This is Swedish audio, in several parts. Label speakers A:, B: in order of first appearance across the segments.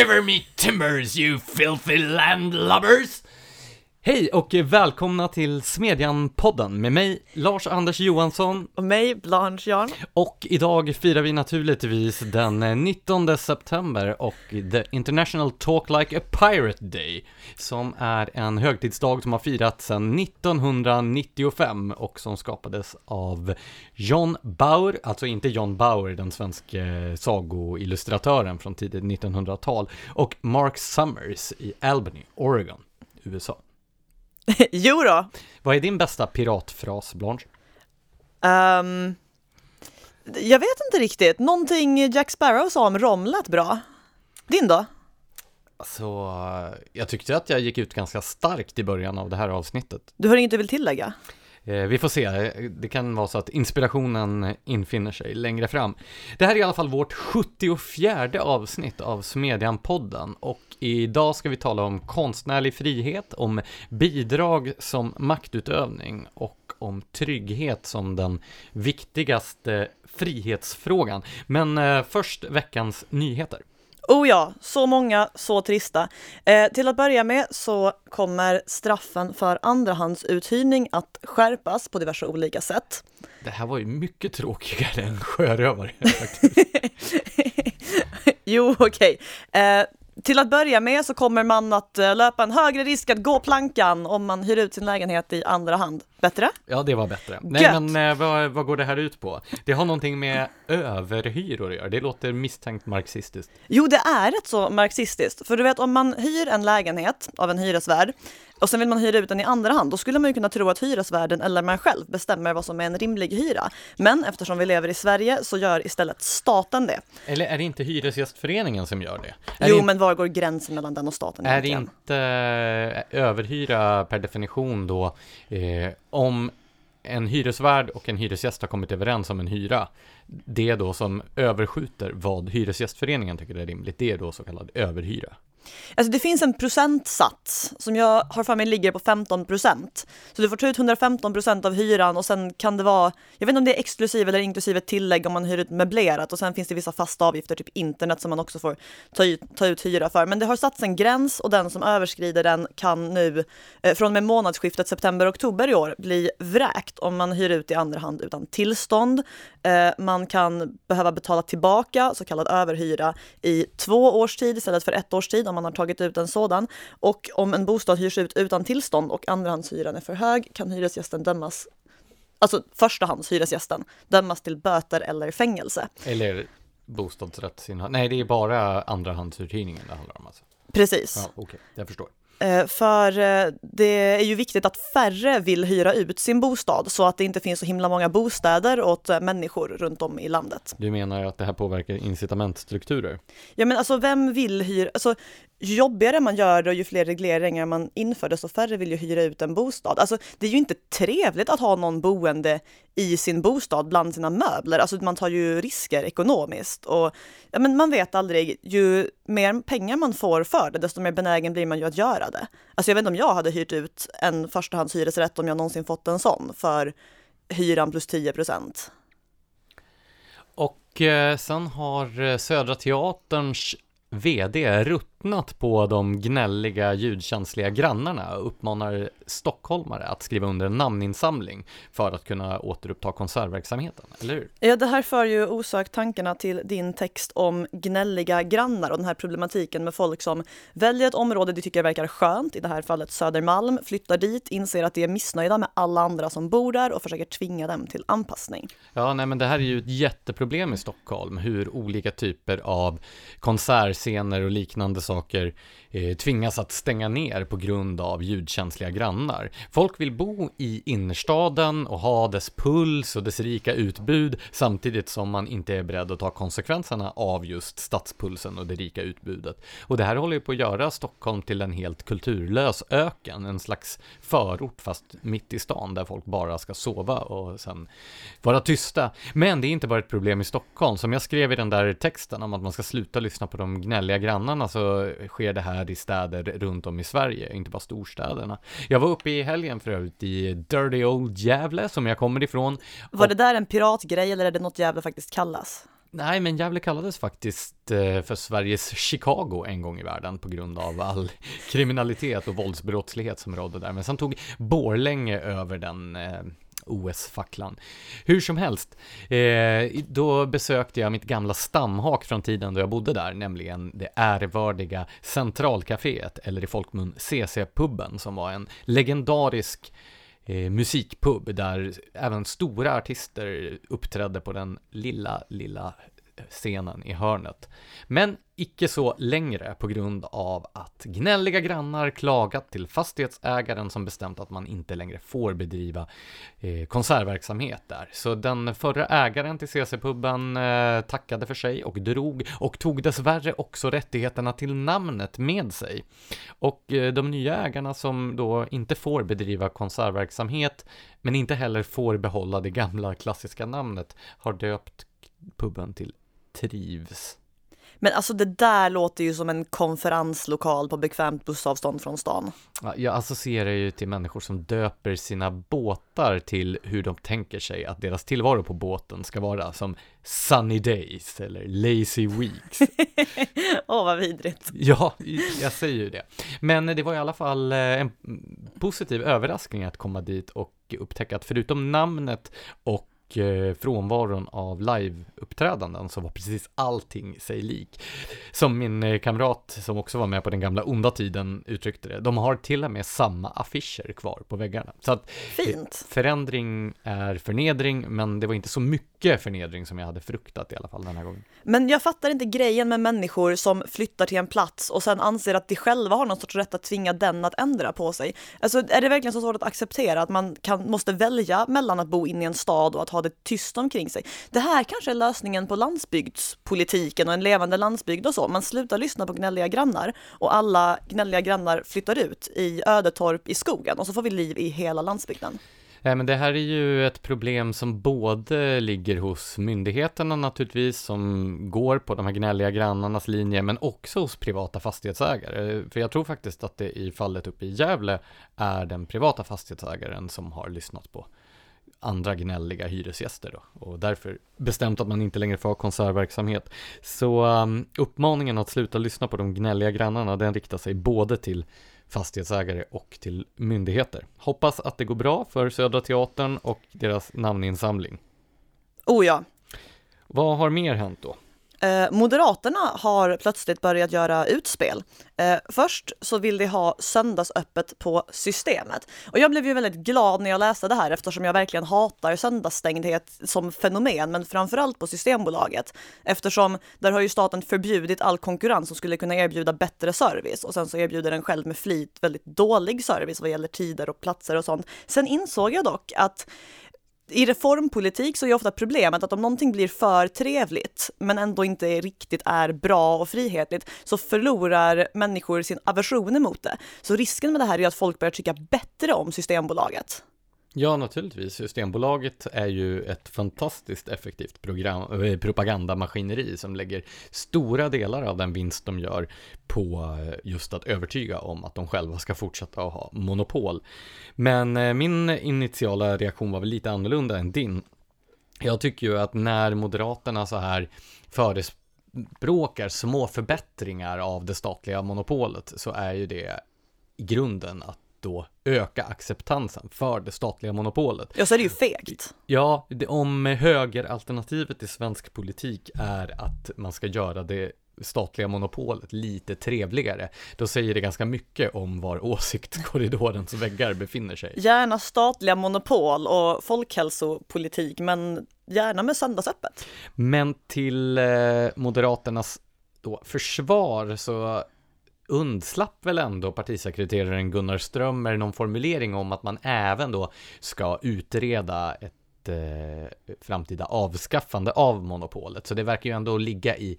A: Shiver me timbers, you filthy landlubbers! Hej och välkomna till Smedjan-podden med mig, Lars-Anders Johansson.
B: Och mig, Blanche Jarn.
A: Och idag firar vi naturligtvis den 19 september och The International Talk Like a Pirate Day, som är en högtidsdag som har firats sedan 1995 och som skapades av John Bauer, alltså inte John Bauer, den svenska sagoillustratören från tidigt 1900-tal, och Mark Summers i Albany, Oregon, USA.
B: jo då.
A: Vad är din bästa piratfras, Blanche?
B: Um, jag vet inte riktigt. Någonting Jack Sparrow sa om rom lät bra. Din då?
A: Alltså, jag tyckte att jag gick ut ganska starkt i början av det här avsnittet.
B: Du har inget du vill tillägga?
A: Eh, vi får se, det kan vara så att inspirationen infinner sig längre fram. Det här är i alla fall vårt 74 avsnitt av Smedjan-podden och idag ska vi tala om konstnärlig frihet, om bidrag som maktutövning och om trygghet som den viktigaste frihetsfrågan. Men eh, först veckans nyheter.
B: Oh ja, så många, så trista. Eh, till att börja med så kommer straffen för andrahandsuthyrning att skärpas på diverse olika sätt.
A: Det här var ju mycket tråkigare än sjörövare.
B: jo, okej. Okay. Eh, till att börja med så kommer man att eh, löpa en högre risk att gå plankan om man hyr ut sin lägenhet i andra hand. Bättre?
A: Ja, det var bättre. Nej, Gött. men eh, vad, vad går det här ut på? Det har någonting med överhyror att göra. Det låter misstänkt marxistiskt.
B: Jo, det är rätt så marxistiskt. För du vet, om man hyr en lägenhet av en hyresvärd och sen vill man hyra ut den i andra hand, då skulle man ju kunna tro att hyresvärden eller man själv bestämmer vad som är en rimlig hyra. Men eftersom vi lever i Sverige så gör istället staten det.
A: Eller är det inte Hyresgästföreningen som gör det?
B: Är jo, det men var går gränsen mellan den och staten?
A: Är egentligen? det inte eh, överhyra per definition då eh, om en hyresvärd och en hyresgäst har kommit överens om en hyra, det då som överskjuter vad Hyresgästföreningen tycker är rimligt, det är då så kallad överhyra.
B: Alltså det finns en procentsats som jag har för mig ligger på 15 procent. Så du får ta ut 115 procent av hyran och sen kan det vara, jag vet inte om det är exklusive eller inklusive tillägg om man hyr ut möblerat och sen finns det vissa fasta avgifter, typ internet som man också får ta ut, ta ut hyra för. Men det har satts en gräns och den som överskrider den kan nu eh, från och med månadsskiftet september-oktober i år bli vräkt om man hyr ut i andra hand utan tillstånd. Eh, man kan behöva betala tillbaka så kallad överhyra i två års tid istället för ett års tid om man har tagit ut en sådan. Och om en bostad hyrs ut utan tillstånd och andrahandshyran är för hög kan hyresgästen dömas alltså förstahandshyresgästen dömas till böter eller fängelse.
A: Eller bostadsrättsinnehav. Nej, det är bara andrahandsuthyrningen det handlar om alltså.
B: Precis.
A: Ja, Okej, okay. jag förstår.
B: Eh, för eh, det är ju viktigt att färre vill hyra ut sin bostad så att det inte finns så himla många bostäder åt eh, människor runt om i landet.
A: Du menar att det här påverkar incitamentstrukturer?
B: Ja men alltså vem vill hyra, alltså ju jobbigare man gör det och ju fler regleringar man inför desto färre vill ju hyra ut en bostad. Alltså det är ju inte trevligt att ha någon boende i sin bostad bland sina möbler. Alltså man tar ju risker ekonomiskt och ja, men man vet aldrig, ju mer pengar man får för det desto mer benägen blir man ju att göra det. Alltså jag vet inte om jag hade hyrt ut en förstahandshyresrätt om jag någonsin fått en sån för hyran plus 10 procent.
A: Och eh, sen har eh, Södra Teaterns VD ruttnat på de gnälliga ljudkänsliga grannarna och uppmanar stockholmare att skriva under en namninsamling för att kunna återuppta konsertverksamheten, eller hur?
B: Ja, det här för ju osökt tankarna till din text om gnälliga grannar och den här problematiken med folk som väljer ett område de tycker verkar skönt, i det här fallet Södermalm, flyttar dit, inser att de är missnöjda med alla andra som bor där och försöker tvinga dem till anpassning.
A: Ja, nej men det här är ju ett jätteproblem i Stockholm, hur olika typer av konsert scener och liknande saker eh, tvingas att stänga ner på grund av ljudkänsliga grannar. Folk vill bo i innerstaden och ha dess puls och dess rika utbud samtidigt som man inte är beredd att ta konsekvenserna av just stadspulsen och det rika utbudet. Och det här håller ju på att göra Stockholm till en helt kulturlös öken, en slags förort fast mitt i stan där folk bara ska sova och sen vara tysta. Men det är inte bara ett problem i Stockholm, som jag skrev i den där texten om att man ska sluta lyssna på de gnälliga grannarna så sker det här i städer runt om i Sverige, inte bara storstäderna. Jag var uppe i helgen för övrigt i Dirty Old Gävle som jag kommer ifrån.
B: Var det där en piratgrej eller är det något Gävle faktiskt kallas?
A: Nej, men Gävle kallades faktiskt eh, för Sveriges Chicago en gång i världen på grund av all kriminalitet och våldsbrottslighet som rådde där. Men sen tog Borlänge över den eh, OS-facklan. Hur som helst, eh, då besökte jag mitt gamla stamhak från tiden då jag bodde där, nämligen det ärvördiga Centralcaféet, eller i folkmun CC-puben, som var en legendarisk eh, musikpub där även stora artister uppträdde på den lilla, lilla scenen i hörnet. Men icke så längre på grund av att gnälliga grannar klagat till fastighetsägaren som bestämt att man inte längre får bedriva eh, konsertverksamhet där. Så den förra ägaren till CC-puben eh, tackade för sig och drog och tog dessvärre också rättigheterna till namnet med sig. Och eh, de nya ägarna som då inte får bedriva konsertverksamhet men inte heller får behålla det gamla klassiska namnet har döpt puben till Trivs.
B: Men alltså det där låter ju som en konferenslokal på bekvämt bussavstånd från stan.
A: Ja, jag associerar ju till människor som döper sina båtar till hur de tänker sig att deras tillvaro på båten ska vara, som Sunny Days eller Lazy Weeks.
B: Åh, oh, vad vidrigt.
A: Ja, jag säger ju det. Men det var i alla fall eh, en positiv överraskning att komma dit och upptäcka att förutom namnet och Eh, frånvaron av liveuppträdanden så var precis allting sig lik. Som min eh, kamrat som också var med på den gamla onda tiden uttryckte det, de har till och med samma affischer kvar på väggarna. Så att
B: eh, Fint.
A: förändring är förnedring, men det var inte så mycket förnedring som jag hade fruktat i alla fall den här gången.
B: Men jag fattar inte grejen med människor som flyttar till en plats och sen anser att de själva har någon sorts rätt att tvinga den att ändra på sig. Alltså är det verkligen så svårt att acceptera att man kan, måste välja mellan att bo inne i en stad och att ha det tyst omkring sig. Det här kanske är lösningen på landsbygdspolitiken och en levande landsbygd och så. Man slutar lyssna på gnälliga grannar och alla gnälliga grannar flyttar ut i ödetorp i skogen och så får vi liv i hela landsbygden.
A: Nej, men det här är ju ett problem som både ligger hos myndigheterna naturligtvis, som går på de här gnälliga grannarnas linje, men också hos privata fastighetsägare. För jag tror faktiskt att det i fallet uppe i Gävle är den privata fastighetsägaren som har lyssnat på andra gnälliga hyresgäster då, och därför bestämt att man inte längre får ha konsertverksamhet. Så um, uppmaningen att sluta lyssna på de gnälliga grannarna, den riktar sig både till fastighetsägare och till myndigheter. Hoppas att det går bra för Södra Teatern och deras namninsamling.
B: Oh ja.
A: Vad har mer hänt då?
B: Eh, Moderaterna har plötsligt börjat göra utspel. Eh, först så vill de ha söndagsöppet på Systemet. Och jag blev ju väldigt glad när jag läste det här eftersom jag verkligen hatar söndagsstängdhet som fenomen, men framförallt på Systembolaget. Eftersom där har ju staten förbjudit all konkurrens som skulle kunna erbjuda bättre service och sen så erbjuder den själv med flit väldigt dålig service vad gäller tider och platser och sånt. Sen insåg jag dock att i reformpolitik så är ofta problemet att om någonting blir för trevligt men ändå inte riktigt är bra och frihetligt så förlorar människor sin aversion emot det. Så risken med det här är att folk börjar tycka bättre om Systembolaget.
A: Ja, naturligtvis. Systembolaget är ju ett fantastiskt effektivt program, eh, propagandamaskineri som lägger stora delar av den vinst de gör på eh, just att övertyga om att de själva ska fortsätta att ha monopol. Men eh, min initiala reaktion var väl lite annorlunda än din. Jag tycker ju att när Moderaterna så här förespråkar små förbättringar av det statliga monopolet så är ju det i grunden att då öka acceptansen för det statliga monopolet.
B: Ja, så är det ju fegt.
A: Ja, det, om högeralternativet i svensk politik är att man ska göra det statliga monopolet lite trevligare, då säger det ganska mycket om var åsiktskorridorens väggar befinner sig.
B: Gärna statliga monopol och folkhälsopolitik, men gärna med söndagsöppet.
A: Men till eh, Moderaternas då försvar så undslapp väl ändå partisekreteraren Gunnar Strömmer någon formulering om att man även då ska utreda ett eh, framtida avskaffande av monopolet. Så det verkar ju ändå ligga i,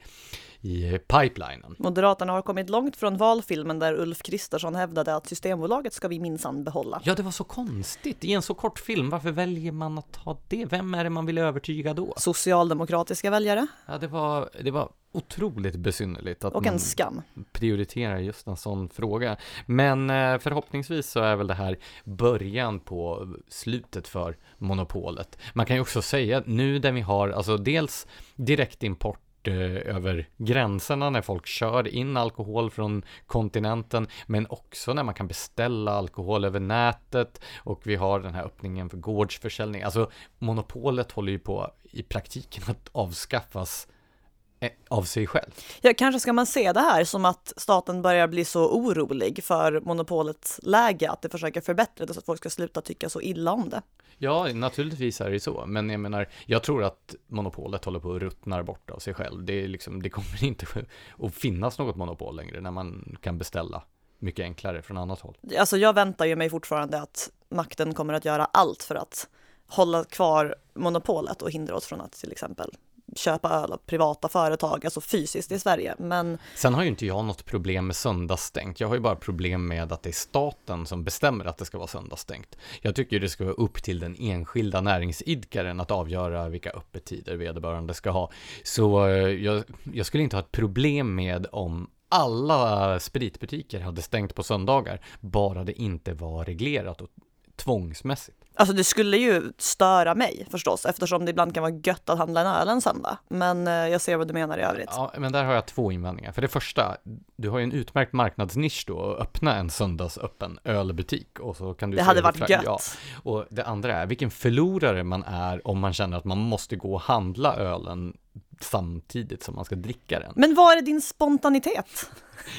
A: i pipelinen.
B: Moderaterna har kommit långt från valfilmen där Ulf Kristersson hävdade att Systembolaget ska vi minsann behålla.
A: Ja, det var så konstigt. I en så kort film, varför väljer man att ha det? Vem är det man vill övertyga då?
B: Socialdemokratiska väljare.
A: Ja, det var, det var otroligt besynnerligt att
B: Och en
A: man
B: skam.
A: prioriterar just en sån fråga. Men eh, förhoppningsvis så är väl det här början på slutet för monopolet. Man kan ju också säga nu där vi har alltså dels direktimport eh, över gränserna när folk kör in alkohol från kontinenten, men också när man kan beställa alkohol över nätet och vi har den här öppningen för gårdsförsäljning. Alltså monopolet håller ju på i praktiken att avskaffas av sig själv.
B: Ja, kanske ska man se det här som att staten börjar bli så orolig för monopolets läge att det försöker förbättra det så att folk ska sluta tycka så illa om det.
A: Ja, naturligtvis är det så, men jag menar, jag tror att monopolet håller på att ruttna bort av sig själv. Det, är liksom, det kommer inte att finnas något monopol längre när man kan beställa mycket enklare från annat håll.
B: Alltså jag väntar ju mig fortfarande att makten kommer att göra allt för att hålla kvar monopolet och hindra oss från att till exempel köpa öl av privata företag, alltså fysiskt i Sverige. Men
A: Sen har ju inte jag något problem med söndagsstängt. Jag har ju bara problem med att det är staten som bestämmer att det ska vara söndagsstängt. Jag tycker det ska vara upp till den enskilda näringsidkaren att avgöra vilka öppettider vederbörande ska ha. Så eh, jag, jag skulle inte ha ett problem med om alla spritbutiker hade stängt på söndagar, bara det inte var reglerat och tvångsmässigt
B: alltså det skulle ju störa mig förstås eftersom det ibland kan vara gött att handla en öl en söndag. Men eh, jag ser vad du menar i övrigt.
A: Ja, men där har jag två invändningar. För det första, du har ju en utmärkt marknadsnisch då att öppna en söndagsöppen ölbutik och så kan du
B: Det hade varit
A: fra-
B: gött.
A: Ja. Och det andra är vilken förlorare man är om man känner att man måste gå och handla ölen samtidigt som man ska dricka den.
B: Men var är din spontanitet?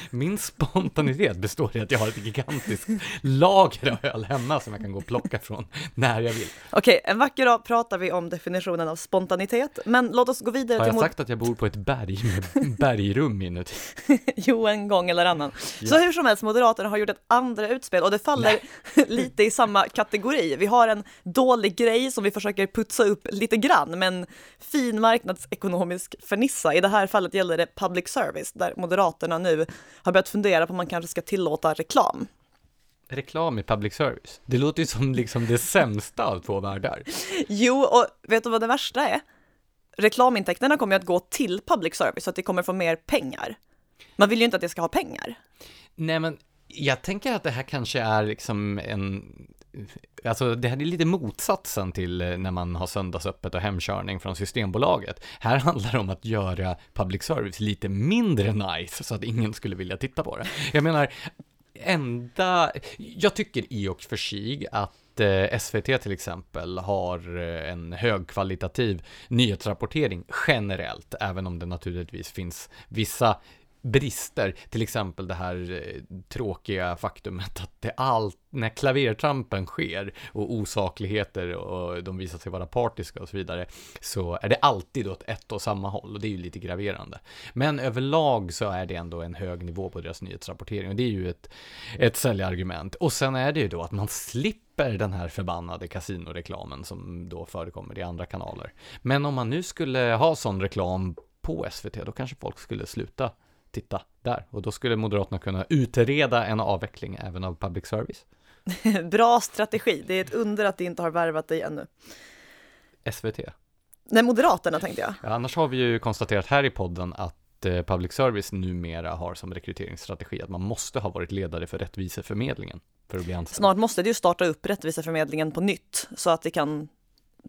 A: Min spontanitet består i att jag har ett gigantiskt lager av öl hemma som jag kan gå och plocka från när jag vill.
B: Okej, en vacker dag pratar vi om definitionen av spontanitet, men låt oss gå vidare
A: Har
B: till
A: jag
B: mod-
A: sagt att jag bor på ett berg med bergrum inuti?
B: Jo, en gång eller annan. Så
A: Ja.
B: hur som helst, Moderaterna har gjort ett andra utspel och det faller lite i samma kategori. Vi har en dålig grej som vi försöker putsa upp lite grann, men fin marknadsekonomisk fernissa. I det här fallet gäller det public service, där Moderaterna nu har börjat fundera på om man kanske ska tillåta reklam.
A: Reklam i public service. Det låter ju som liksom det sämsta av två världar.
B: Jo, och vet du vad det värsta är? Reklamintäkterna kommer ju att gå till public service så att det kommer få mer pengar. Man vill ju inte att det ska ha pengar.
A: Nej men, jag tänker att det här kanske är liksom en Alltså det här är lite motsatsen till eh, när man har söndagsöppet och hemkörning från Systembolaget. Här handlar det om att göra public service lite mindre nice så att ingen skulle vilja titta på det. Jag menar, enda, jag tycker i och för sig att eh, SVT till exempel har eh, en högkvalitativ nyhetsrapportering generellt, även om det naturligtvis finns vissa brister, till exempel det här eh, tråkiga faktumet att det allt, när klavertrampen sker och osakligheter och de visar sig vara partiska och så vidare, så är det alltid åt ett och samma håll och det är ju lite graverande. Men överlag så är det ändå en hög nivå på deras nyhetsrapportering och det är ju ett, ett säljargument. Och sen är det ju då att man slipper den här förbannade kasinoreklamen som då förekommer i andra kanaler. Men om man nu skulle ha sån reklam på SVT, då kanske folk skulle sluta titta där. Och då skulle Moderaterna kunna utreda en avveckling även av public service.
B: Bra strategi. Det är ett under att det inte har värvat dig ännu.
A: SVT.
B: Nej, Moderaterna tänkte jag.
A: Ja, annars har vi ju konstaterat här i podden att eh, public service numera har som rekryteringsstrategi att man måste ha varit ledare för rättviseförmedlingen för att bli anställd.
B: Snart måste det ju starta upp Rättviseförmedlingen på nytt så att det kan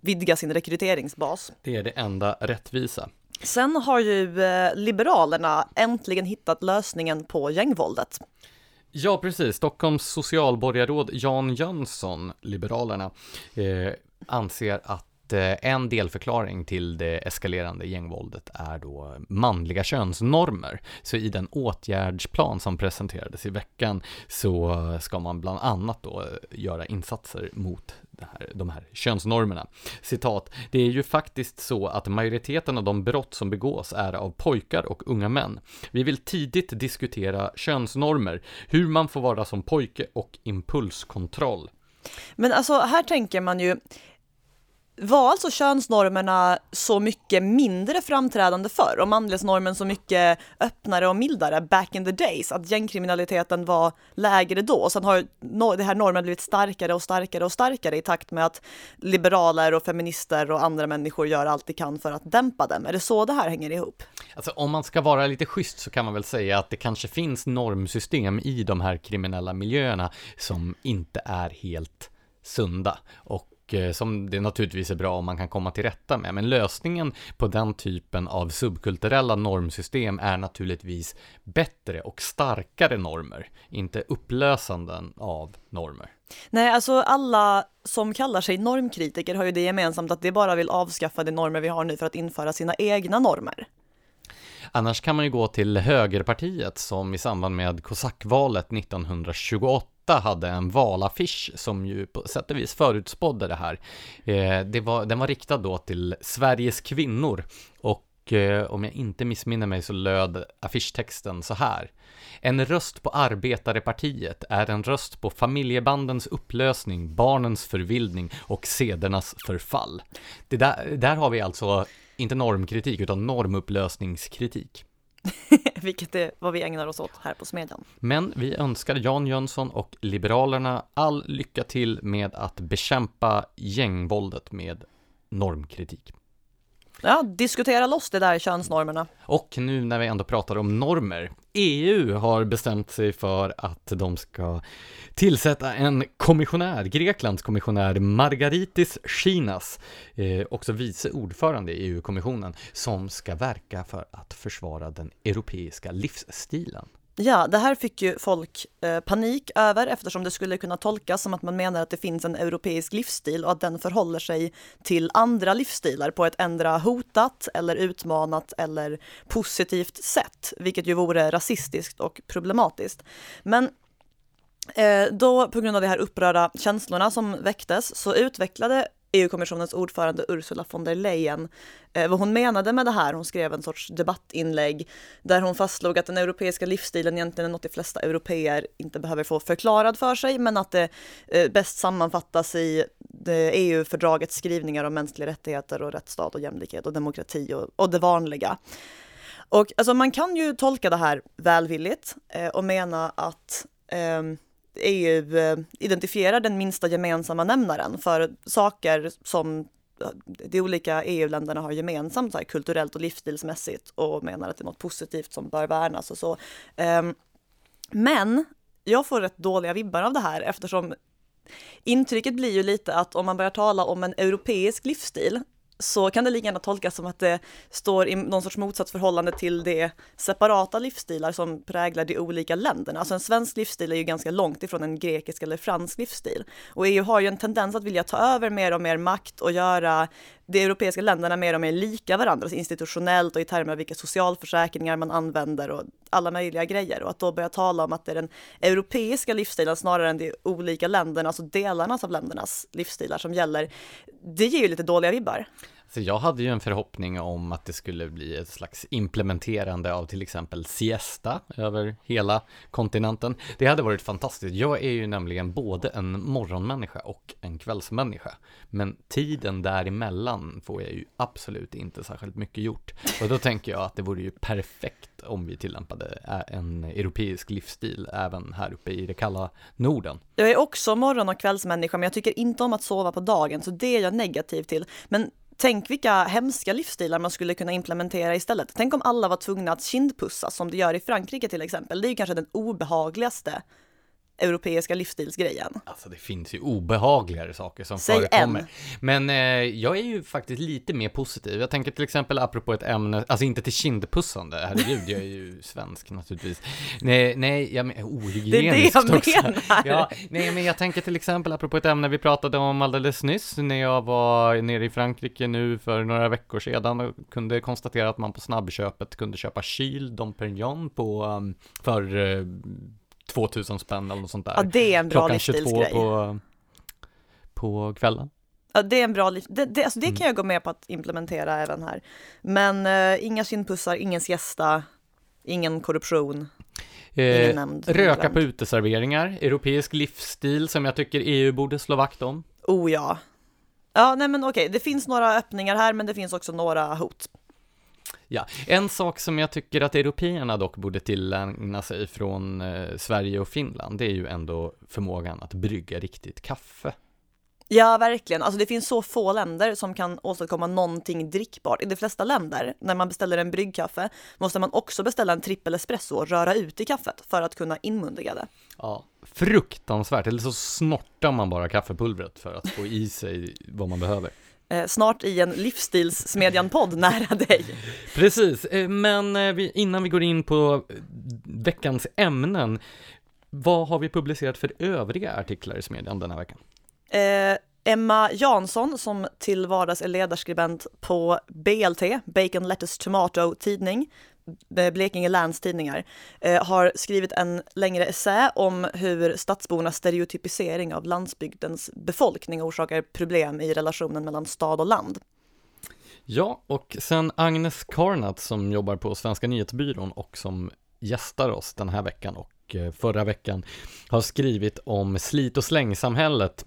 B: vidga sin rekryteringsbas.
A: Det är det enda rättvisa.
B: Sen har ju eh, Liberalerna äntligen hittat lösningen på gängvåldet.
A: Ja, precis. Stockholms socialborgarråd Jan Jönsson, Liberalerna, eh, anser att Eh, en delförklaring till det eskalerande gängvåldet är då manliga könsnormer. Så i den åtgärdsplan som presenterades i veckan så ska man bland annat då eh, göra insatser mot här, de här könsnormerna. Citat, det är ju faktiskt så att majoriteten av de brott som begås är av pojkar och unga män. Vi vill tidigt diskutera könsnormer, hur man får vara som pojke och impulskontroll.
B: Men alltså här tänker man ju var alltså könsnormerna så mycket mindre framträdande förr och manlighetsnormen så mycket öppnare och mildare back in the days? Att gängkriminaliteten var lägre då och sen har det här normen blivit starkare och starkare och starkare i takt med att liberaler och feminister och andra människor gör allt de kan för att dämpa dem. Är det så det här hänger ihop?
A: Alltså om man ska vara lite schysst så kan man väl säga att det kanske finns normsystem i de här kriminella miljöerna som inte är helt sunda och Eh, som det naturligtvis är bra om man kan komma till rätta med. Men lösningen på den typen av subkulturella normsystem är naturligtvis bättre och starkare normer, inte upplösanden av normer.
B: Nej, alltså alla som kallar sig normkritiker har ju det gemensamt att de bara vill avskaffa de normer vi har nu för att införa sina egna normer.
A: Annars kan man ju gå till högerpartiet som i samband med kosackvalet 1928 hade en valaffisch som ju på sätt och vis förutspådde det här. Eh, det var, den var riktad då till Sveriges kvinnor och eh, om jag inte missminner mig så löd affischtexten så här. En röst på arbetarepartiet är en röst på familjebandens upplösning, barnens förvildning och sedernas förfall. Det där, där har vi alltså inte normkritik utan normupplösningskritik.
B: Vilket är vad vi ägnar oss åt här på Smedjan.
A: Men vi önskar Jan Jönsson och Liberalerna all lycka till med att bekämpa gängvåldet med normkritik.
B: Ja, diskutera loss det där könsnormerna.
A: Och nu när vi ändå pratar om normer. EU har bestämt sig för att de ska tillsätta en kommissionär, Greklands kommissionär Margaritis Chinas, eh, också vice ordförande i EU-kommissionen, som ska verka för att försvara den europeiska livsstilen.
B: Ja, det här fick ju folk eh, panik över eftersom det skulle kunna tolkas som att man menar att det finns en europeisk livsstil och att den förhåller sig till andra livsstilar på ett ändra hotat eller utmanat eller positivt sätt, vilket ju vore rasistiskt och problematiskt. Men eh, då på grund av de här upprörda känslorna som väcktes så utvecklade EU-kommissionens ordförande Ursula von der Leyen eh, vad hon menade med det här. Hon skrev en sorts debattinlägg där hon fastslog att den europeiska livsstilen egentligen är något de flesta europeer inte behöver få förklarad för sig, men att det eh, bäst sammanfattas i EU-fördragets skrivningar om mänskliga rättigheter och rättsstat och jämlikhet och demokrati och, och det vanliga. Och alltså man kan ju tolka det här välvilligt eh, och mena att eh, EU eh, identifierar den minsta gemensamma nämnaren för saker som de olika EU-länderna har gemensamt, så här, kulturellt och livsstilsmässigt och menar att det är något positivt som bör värnas och så. Ehm, men jag får rätt dåliga vibbar av det här eftersom intrycket blir ju lite att om man börjar tala om en europeisk livsstil så kan det lika gärna tolkas som att det står i någon sorts motsatsförhållande till de separata livsstilar som präglar de olika länderna. Alltså en svensk livsstil är ju ganska långt ifrån en grekisk eller fransk livsstil. Och EU har ju en tendens att vilja ta över mer och mer makt och göra de europeiska länderna mer och mer lika varandra, alltså institutionellt och i termer av vilka socialförsäkringar man använder och alla möjliga grejer. Och att då börja tala om att det är den europeiska livsstilen snarare än de olika länderna, alltså delarna av ländernas livsstilar som gäller, det ger ju lite dåliga vibbar.
A: Så jag hade ju en förhoppning om att det skulle bli ett slags implementerande av till exempel siesta över hela kontinenten. Det hade varit fantastiskt. Jag är ju nämligen både en morgonmänniska och en kvällsmänniska. Men tiden däremellan får jag ju absolut inte särskilt mycket gjort. Och då tänker jag att det vore ju perfekt om vi tillämpade en europeisk livsstil även här uppe i det kalla Norden.
B: Jag är också morgon och kvällsmänniska, men jag tycker inte om att sova på dagen, så det är jag negativ till. Men Tänk vilka hemska livsstilar man skulle kunna implementera istället. Tänk om alla var tvungna att kindpussa som det gör i Frankrike till exempel. Det är ju kanske den obehagligaste europeiska livsstilsgrejen.
A: Alltså det finns ju obehagligare saker som Säg förekommer. En. Men eh, jag är ju faktiskt lite mer positiv. Jag tänker till exempel apropå ett ämne, alltså inte till kindpussande, herregud, jag är ju svensk naturligtvis. Nej, nej, jag menar ohygieniskt
B: Det är det jag menar.
A: Ja, nej, men jag tänker till exempel apropå ett ämne vi pratade om alldeles nyss när jag var nere i Frankrike nu för några veckor sedan och kunde konstatera att man på snabbköpet kunde köpa kyl Dom Perignon på, um, för uh, 2000 spänn eller något sånt där.
B: Ja, det är en bra. Klockan 22
A: på, på kvällen.
B: Ja, det är en bra liv. Det, det, alltså det mm. kan jag gå med på att implementera även här. Men uh, inga kindpussar, ingen siesta, ingen korruption.
A: Eh, nämnd, röka på uteserveringar, europeisk livsstil som jag tycker EU borde slå vakt om.
B: Oh ja. Ja, nej men okej, det finns några öppningar här, men det finns också några hot.
A: Ja, en sak som jag tycker att européerna dock borde tillägna sig från eh, Sverige och Finland, det är ju ändå förmågan att brygga riktigt kaffe.
B: Ja, verkligen. Alltså det finns så få länder som kan åstadkomma någonting drickbart. I de flesta länder, när man beställer en bryggkaffe, måste man också beställa en trippel espresso och röra ut i kaffet för att kunna inmundiga det.
A: Ja, fruktansvärt. Eller så snortar man bara kaffepulvret för att få i sig vad man behöver.
B: Eh, snart i en livsstilssmedjan-podd nära dig.
A: Precis, eh, men eh, innan vi går in på veckans ämnen, vad har vi publicerat för övriga artiklar i Smedjan den här veckan?
B: Eh, Emma Jansson som till vardags är ledarskribent på BLT, Bacon Lettuce Tomato Tidning, Blekinge Läns Tidningar, eh, har skrivit en längre essä om hur stadsbornas stereotypisering av landsbygdens befolkning orsakar problem i relationen mellan stad och land.
A: Ja, och sen Agnes Karnat som jobbar på Svenska nyhetsbyrån och som gästar oss den här veckan och eh, förra veckan har skrivit om slit och slängsamhället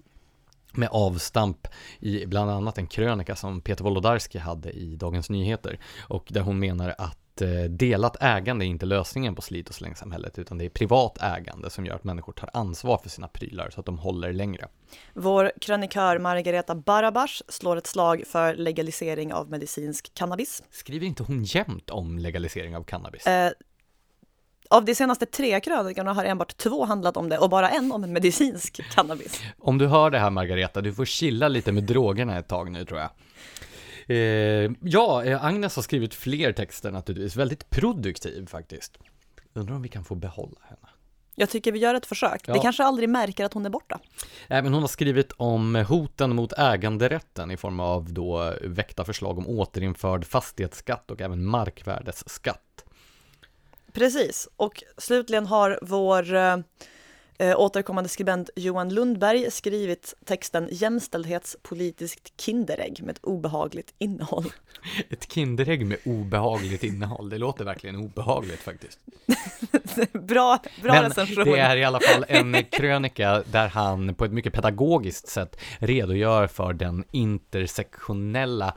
A: med avstamp i bland annat en krönika som Peter Wolodarski hade i Dagens Nyheter och där hon menar att eh, delat ägande är inte lösningen på slit och slängsamhället utan det är privat ägande som gör att människor tar ansvar för sina prylar så att de håller längre.
B: Vår krönikör Margareta Barabash slår ett slag för legalisering av medicinsk cannabis.
A: Skriver inte hon jämt om legalisering av cannabis?
B: Eh, av de senaste tre krönikorna har enbart två handlat om det och bara en om medicinsk cannabis.
A: Om du hör det här Margareta, du får chilla lite med drogerna ett tag nu tror jag. Eh, ja, eh, Agnes har skrivit fler texter naturligtvis, väldigt produktiv faktiskt. Undrar om vi kan få behålla henne.
B: Jag tycker vi gör ett försök.
A: Ja.
B: Vi kanske aldrig märker att hon är borta.
A: Även hon har skrivit om hoten mot äganderätten i form av då väckta förslag om återinförd fastighetsskatt och även markvärdesskatt.
B: Precis. Och slutligen har vår eh, återkommande skribent Johan Lundberg skrivit texten Jämställdhetspolitiskt Kinderägg med ett obehagligt innehåll.
A: Ett Kinderägg med obehagligt innehåll, det låter verkligen obehagligt faktiskt.
B: bra bra
A: Men
B: recension.
A: det är i alla fall en krönika där han på ett mycket pedagogiskt sätt redogör för den intersektionella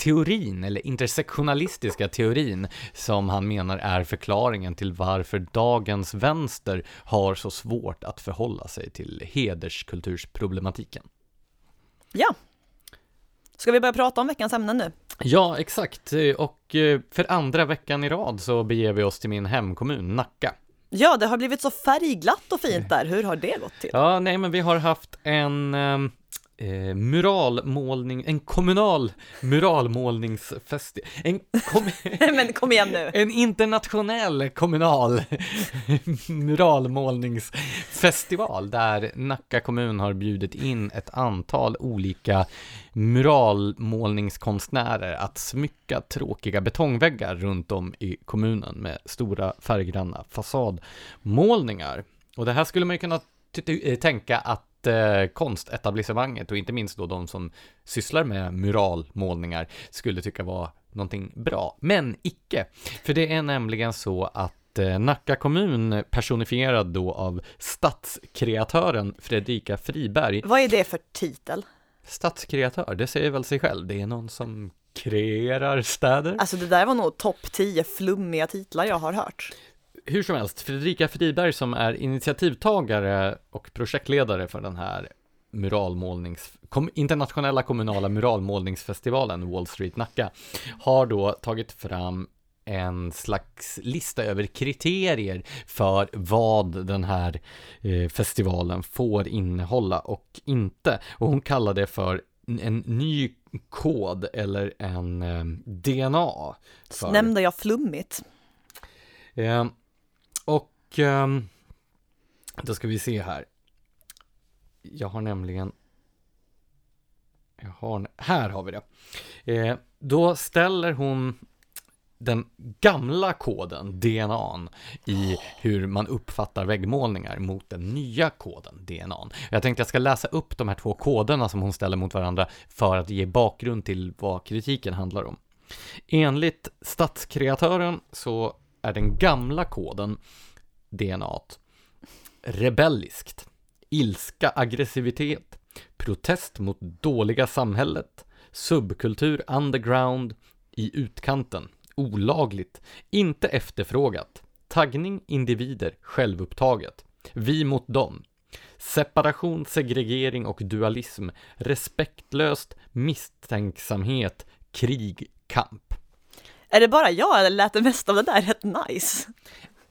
A: teorin, eller intersektionalistiska teorin, som han menar är förklaringen till varför dagens vänster har så svårt att förhålla sig till hederskultursproblematiken.
B: Ja. Ska vi börja prata om veckans ämnen nu?
A: Ja, exakt. Och eh, för andra veckan i rad så beger vi oss till min hemkommun, Nacka.
B: Ja, det har blivit så färgglatt och fint där. Hur har det gått till?
A: Ja, nej, men vi har haft en ehm, eh, muralmålning, en kommunal muralmålningsfestival, en, kom,
B: Men kom igen nu.
A: en internationell kommunal muralmålningsfestival där Nacka kommun har bjudit in ett antal olika muralmålningskonstnärer att smycka tråkiga betongväggar runt om i kommunen med stora färggranna fasadmålningar. Och det här skulle man ju kunna t- tänka att eh, konstetablissemanget och inte minst då de som sysslar med muralmålningar skulle tycka var någonting bra. Men icke, för det är nämligen så att eh, Nacka kommun personifierad då av stadskreatören Fredrika Friberg.
B: Vad är det för titel?
A: Stadskreatör, det säger väl sig själv, det är någon som kreerar städer.
B: Alltså det där var nog topp 10 flummiga titlar jag har hört.
A: Hur som helst, Fredrika Friberg som är initiativtagare och projektledare för den här muralmålnings, kom, internationella kommunala muralmålningsfestivalen Wall Street Nacka har då tagit fram en slags lista över kriterier för vad den här eh, festivalen får innehålla och inte. Och hon kallar det för en ny kod eller en eh, DNA. För,
B: Nämnde jag flummigt?
A: Eh, och ehm, då ska vi se här. Jag har nämligen jag har, här har vi det. Eh, då ställer hon den gamla koden, DNAn, i hur man uppfattar väggmålningar mot den nya koden, DNAn. Jag tänkte jag ska läsa upp de här två koderna som hon ställer mot varandra för att ge bakgrund till vad kritiken handlar om. Enligt stadskreatören så är den gamla koden, DNA, rebelliskt, ilska, aggressivitet, protest mot dåliga samhället, subkultur underground, i utkanten, olagligt, inte efterfrågat, taggning individer, självupptaget, vi mot dem, separation, segregering och dualism, respektlöst, misstänksamhet, krig, kamp.
B: Är det bara jag eller lät det mesta av det där rätt nice?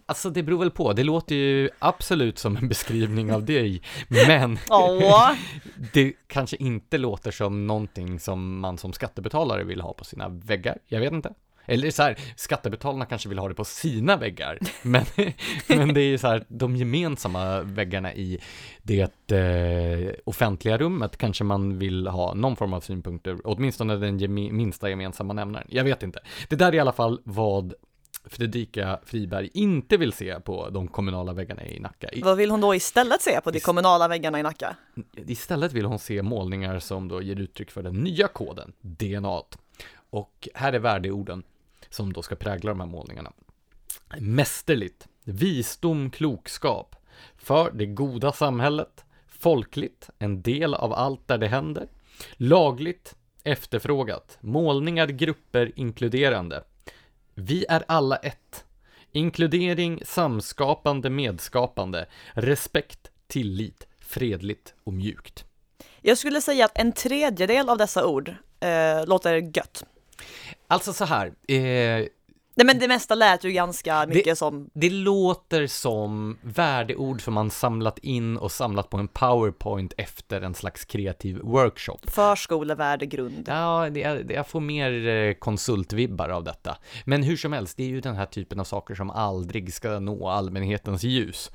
A: Alltså det beror väl på, det låter ju absolut som en beskrivning av dig, men
B: Åh.
A: det kanske inte låter som någonting som man som skattebetalare vill ha på sina väggar, jag vet inte. Eller så här, skattebetalarna kanske vill ha det på sina väggar, men, men det är ju så här, de gemensamma väggarna i det eh, offentliga rummet kanske man vill ha någon form av synpunkter, åtminstone den geme minsta gemensamma nämnaren. Jag vet inte. Det där är i alla fall vad Fredrika Friberg inte vill se på de kommunala väggarna i Nacka.
B: Vad vill hon då istället se på de kommunala väggarna i Nacka?
A: istället vill hon se målningar som då ger uttryck för den nya koden, DNA. Och här är värdeorden som då ska prägla de här målningarna. Mästerligt, visdom, klokskap, för det goda samhället, folkligt, en del av allt där det händer, lagligt, efterfrågat, målningar, grupper, inkluderande. Vi är alla ett. Inkludering, samskapande, medskapande, respekt, tillit, fredligt och mjukt.
B: Jag skulle säga att en tredjedel av dessa ord eh, låter gött.
A: Alltså så här, eh,
B: Nej men det mesta lät ju ganska mycket som,
A: det låter som värdeord som man samlat in och samlat på en powerpoint efter en slags kreativ workshop.
B: förskolevärdegrund.
A: Ja, det, det, jag får mer eh, konsultvibbar av detta. Men hur som helst, det är ju den här typen av saker som aldrig ska nå allmänhetens ljus.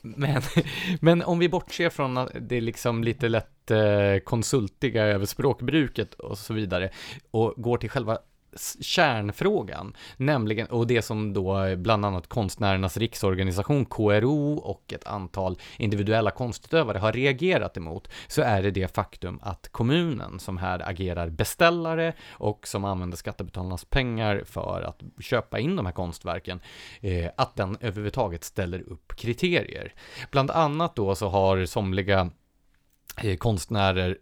A: Men, men om vi bortser från att det är liksom lite lätt eh, konsultiga över språkbruket och så vidare och går till själva kärnfrågan, nämligen, och det som då bland annat Konstnärernas riksorganisation, KRO och ett antal individuella konstutövare har reagerat emot, så är det det faktum att kommunen som här agerar beställare och som använder skattebetalarnas pengar för att köpa in de här konstverken, eh, att den överhuvudtaget ställer upp kriterier. Bland annat då så har somliga eh, konstnärer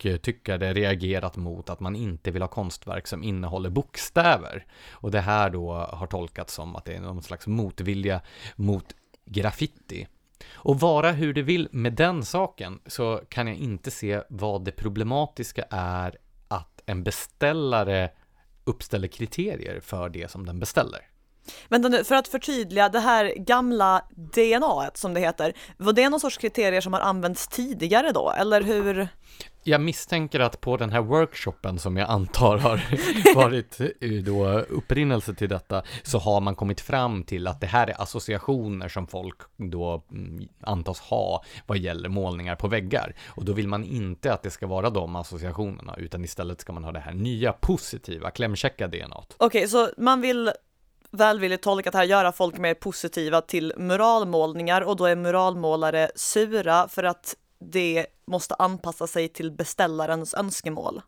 A: och eh, tyckare reagerat mot att man inte vill ha konstverk som innehåller bokstäver. Och det här då har tolkats som att det är någon slags motvilja mot graffiti. Och vara hur det vill med den saken så kan jag inte se vad det problematiska är att en beställare uppställer kriterier för det som den beställer.
B: Vänta nu, för att förtydliga, det här gamla DNA som det heter, var det någon sorts kriterier som har använts tidigare då, eller hur?
A: Jag misstänker att på den här workshopen som jag antar har varit då upprinnelse till detta så har man kommit fram till att det här är associationer som folk då mm, antas ha vad gäller målningar på väggar. Och då vill man inte att det ska vara de associationerna utan istället ska man ha det här nya positiva klämkäcka DNA.
B: Okej, så man vill välvilligt tolkat här göra folk mer positiva till muralmålningar och då är muralmålare sura för att det måste anpassa sig till beställarens önskemål.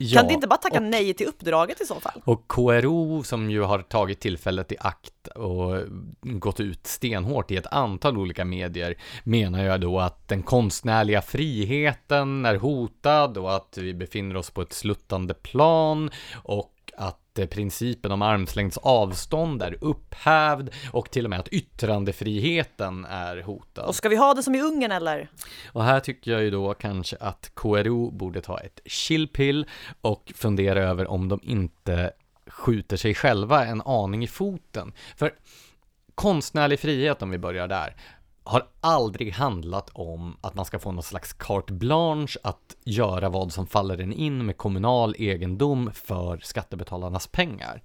A: Ja,
B: kan det inte bara tacka
A: och-
B: nej till uppdraget i så fall?
A: Och KRO som ju har tagit tillfället i akt och gått ut stenhårt i ett antal olika medier menar jag då att den konstnärliga friheten är hotad och att vi befinner oss på ett sluttande plan och att principen om armslängds avstånd är upphävd och till och med att yttrandefriheten är hotad.
B: Och ska vi ha det som i Ungern eller?
A: Och här tycker jag ju då kanske att KRO borde ta ett chillpill och fundera över om de inte skjuter sig själva en aning i foten. För konstnärlig frihet, om vi börjar där, har aldrig handlat om att man ska få någon slags carte blanche att göra vad som faller en in med kommunal egendom för skattebetalarnas pengar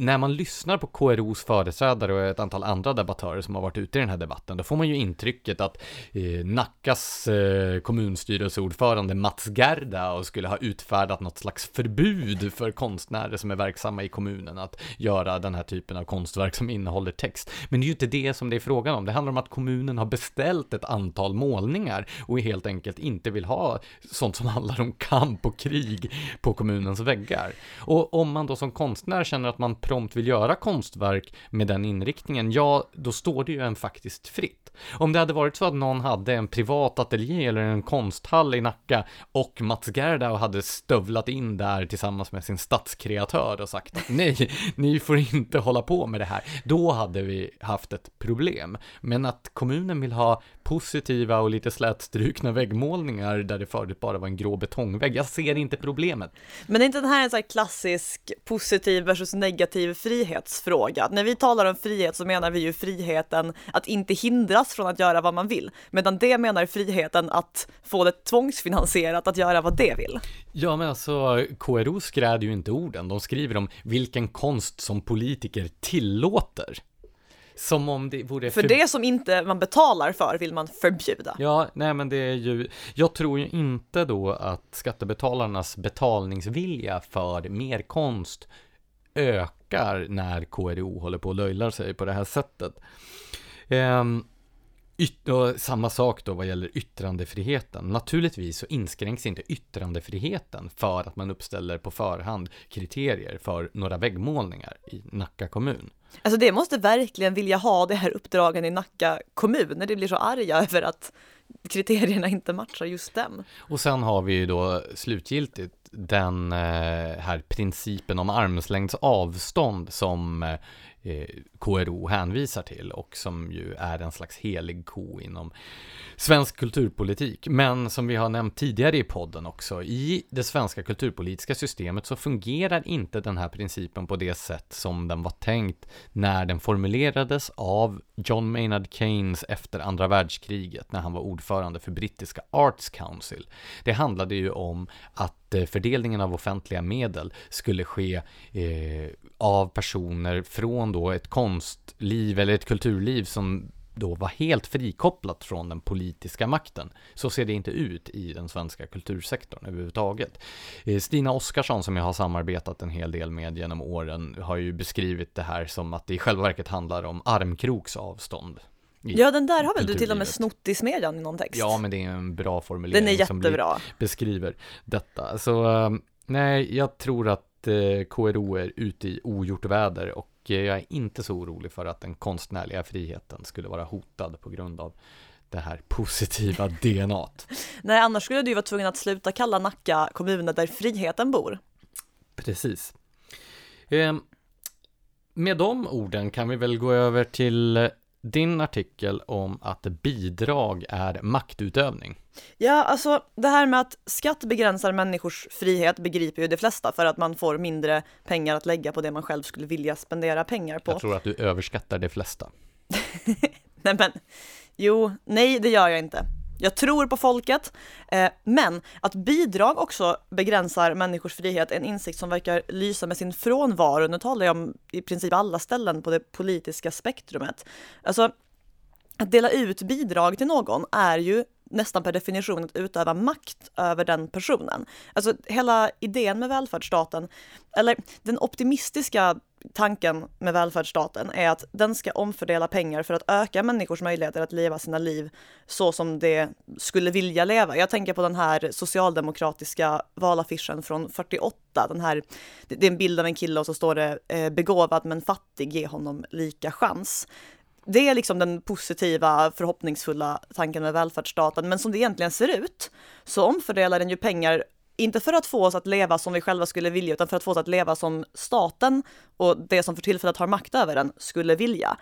A: när man lyssnar på KROs företrädare och ett antal andra debattörer som har varit ute i den här debatten, då får man ju intrycket att eh, Nackas eh, kommunstyrelseordförande Mats Gerda och skulle ha utfärdat något slags förbud för konstnärer som är verksamma i kommunen att göra den här typen av konstverk som innehåller text. Men det är ju inte det som det är frågan om. Det handlar om att kommunen har beställt ett antal målningar och helt enkelt inte vill ha sånt som handlar om kamp och krig på kommunens väggar. Och om man då som konstnär känner att man prompt vill göra konstverk med den inriktningen, ja, då står det ju en faktiskt fritt. Om det hade varit så att någon hade en privat ateljé eller en konsthall i Nacka och Mats Gerdau hade stövlat in där tillsammans med sin stadskreatör och sagt nej, ni får inte hålla på med det här, då hade vi haft ett problem. Men att kommunen vill ha positiva och lite slätstrukna väggmålningar där det förut bara var en grå betongvägg, jag ser inte problemet.
B: Men är inte den här en sån här klassisk positiv versus negativ frihetsfråga? När vi talar om frihet så menar vi ju friheten att inte hindras från att göra vad man vill, medan det menar friheten att få det tvångsfinansierat att göra vad det vill.
A: Ja, men alltså KRO skräder ju inte orden. De skriver om vilken konst som politiker tillåter. Som om det vore...
B: För, för det som inte man betalar för vill man förbjuda.
A: Ja, nej men det är ju, jag tror ju inte då att skattebetalarnas betalningsvilja för mer konst ökar när KRO håller på och löjlar sig på det här sättet. Ehm, samma sak då vad gäller yttrandefriheten. Naturligtvis så inskränks inte yttrandefriheten för att man uppställer på förhand kriterier för några väggmålningar i Nacka kommun.
B: Alltså det måste verkligen vilja ha det här uppdragen i Nacka kommun när det blir så arga över att kriterierna inte matchar just dem.
A: Och sen har vi ju då slutgiltigt den eh, här principen om armslängds avstånd som eh, eh, KRO hänvisar till och som ju är en slags helig ko inom svensk kulturpolitik. Men som vi har nämnt tidigare i podden också, i det svenska kulturpolitiska systemet så fungerar inte den här principen på det sätt som den var tänkt när den formulerades av John Maynard Keynes efter andra världskriget när han var ordförande för brittiska Arts Council. Det handlade ju om att eh, fördelningen av offentliga medel skulle ske eh, av personer från då ett konstliv eller ett kulturliv som då var helt frikopplat från den politiska makten. Så ser det inte ut i den svenska kultursektorn överhuvudtaget. Eh, Stina Oskarsson som jag har samarbetat en hel del med genom åren har ju beskrivit det här som att det i själva verket handlar om armkroks avstånd.
B: Ja, den där har väl du till och med snott i smedjan i någon text?
A: Ja, men det är en bra formulering.
B: Den är jättebra.
A: Som beskriver detta. Så eh, nej, jag tror att Eh, KRO är ute i ogjort väder och eh, jag är inte så orolig för att den konstnärliga friheten skulle vara hotad på grund av det här positiva DNA.
B: Nej, annars skulle du ju vara tvungen att sluta kalla Nacka kommunen där friheten bor.
A: Precis. Ehm, med de orden kan vi väl gå över till din artikel om att bidrag är maktutövning.
B: Ja, alltså det här med att skatt begränsar människors frihet begriper ju de flesta för att man får mindre pengar att lägga på det man själv skulle vilja spendera pengar på.
A: Jag tror att du överskattar de flesta.
B: nej men, jo, nej det gör jag inte. Jag tror på folket, eh, men att bidrag också begränsar människors frihet är en insikt som verkar lysa med sin frånvaro. Nu talar jag om i princip alla ställen på det politiska spektrumet. Alltså, att dela ut bidrag till någon är ju nästan per definition att utöva makt över den personen. Alltså hela idén med välfärdsstaten, eller den optimistiska tanken med välfärdsstaten är att den ska omfördela pengar för att öka människors möjligheter att leva sina liv så som de skulle vilja leva. Jag tänker på den här socialdemokratiska valaffischen från 48. Den här, det är en bild av en kille och så står det eh, begåvad men fattig, ge honom lika chans det är liksom den positiva, förhoppningsfulla tanken med välfärdsstaten. Men som det egentligen ser ut så omfördelar den ju pengar inte för att få oss att leva som vi själva skulle vilja, utan för att få oss att leva som staten och det som för tillfället har makt över den skulle vilja.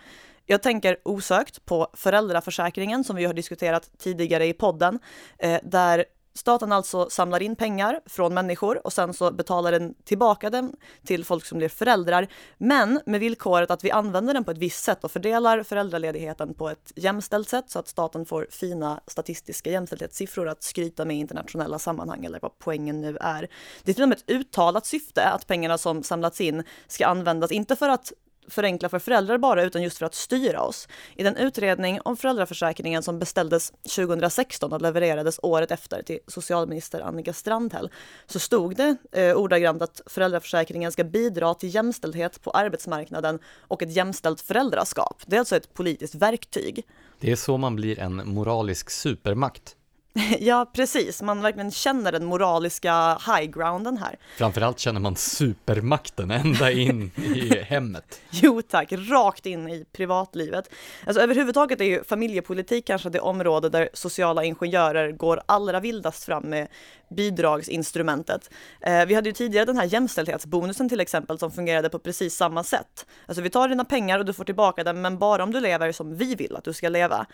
B: Jag tänker osökt på föräldraförsäkringen som vi har diskuterat tidigare i podden, eh, där Staten alltså samlar in pengar från människor och sen så betalar den tillbaka den till folk som blir föräldrar. Men med villkoret att vi använder den på ett visst sätt och fördelar föräldraledigheten på ett jämställt sätt så att staten får fina statistiska jämställdhetssiffror att skryta med i internationella sammanhang eller vad poängen nu är. Det är till och med ett uttalat syfte att pengarna som samlats in ska användas, inte för att förenkla för föräldrar bara, utan just för att styra oss. I den utredning om föräldraförsäkringen som beställdes 2016 och levererades året efter till socialminister Annika Strandhäll så stod det eh, ordagrant att föräldraförsäkringen ska bidra till jämställdhet på arbetsmarknaden och ett jämställt föräldraskap. Det är alltså ett politiskt verktyg.
A: Det är så man blir en moralisk supermakt.
B: Ja, precis. Man verkligen känner den moraliska high grounden här.
A: Framförallt känner man supermakten ända in i hemmet.
B: Jo tack, rakt in i privatlivet. Alltså överhuvudtaget är ju familjepolitik kanske det område där sociala ingenjörer går allra vildast fram med bidragsinstrumentet. Eh, vi hade ju tidigare den här jämställdhetsbonusen till exempel som fungerade på precis samma sätt. Alltså vi tar dina pengar och du får tillbaka dem, men bara om du lever som vi vill att du ska leva.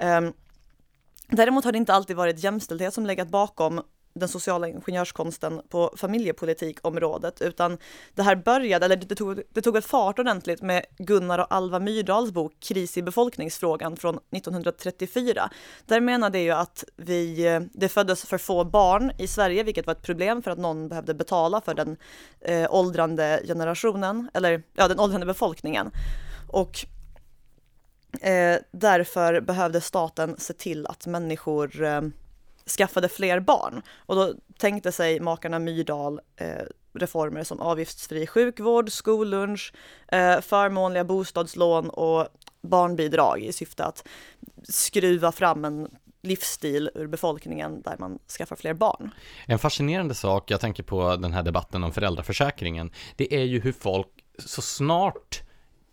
B: Um, Däremot har det inte alltid varit jämställdhet som legat bakom den sociala ingenjörskonsten på familjepolitikområdet, utan det här började, eller det tog, det tog ett fart ordentligt med Gunnar och Alva Myrdals bok Kris i befolkningsfrågan från 1934. Där menade ju att vi, det föddes för få barn i Sverige, vilket var ett problem för att någon behövde betala för den eh, åldrande generationen, eller ja, den åldrande befolkningen. Och Eh, därför behövde staten se till att människor eh, skaffade fler barn. Och då tänkte sig makarna Myrdal eh, reformer som avgiftsfri sjukvård, skollunch, eh, förmånliga bostadslån och barnbidrag i syfte att skruva fram en livsstil ur befolkningen där man skaffar fler barn.
A: En fascinerande sak, jag tänker på den här debatten om föräldraförsäkringen, det är ju hur folk så snart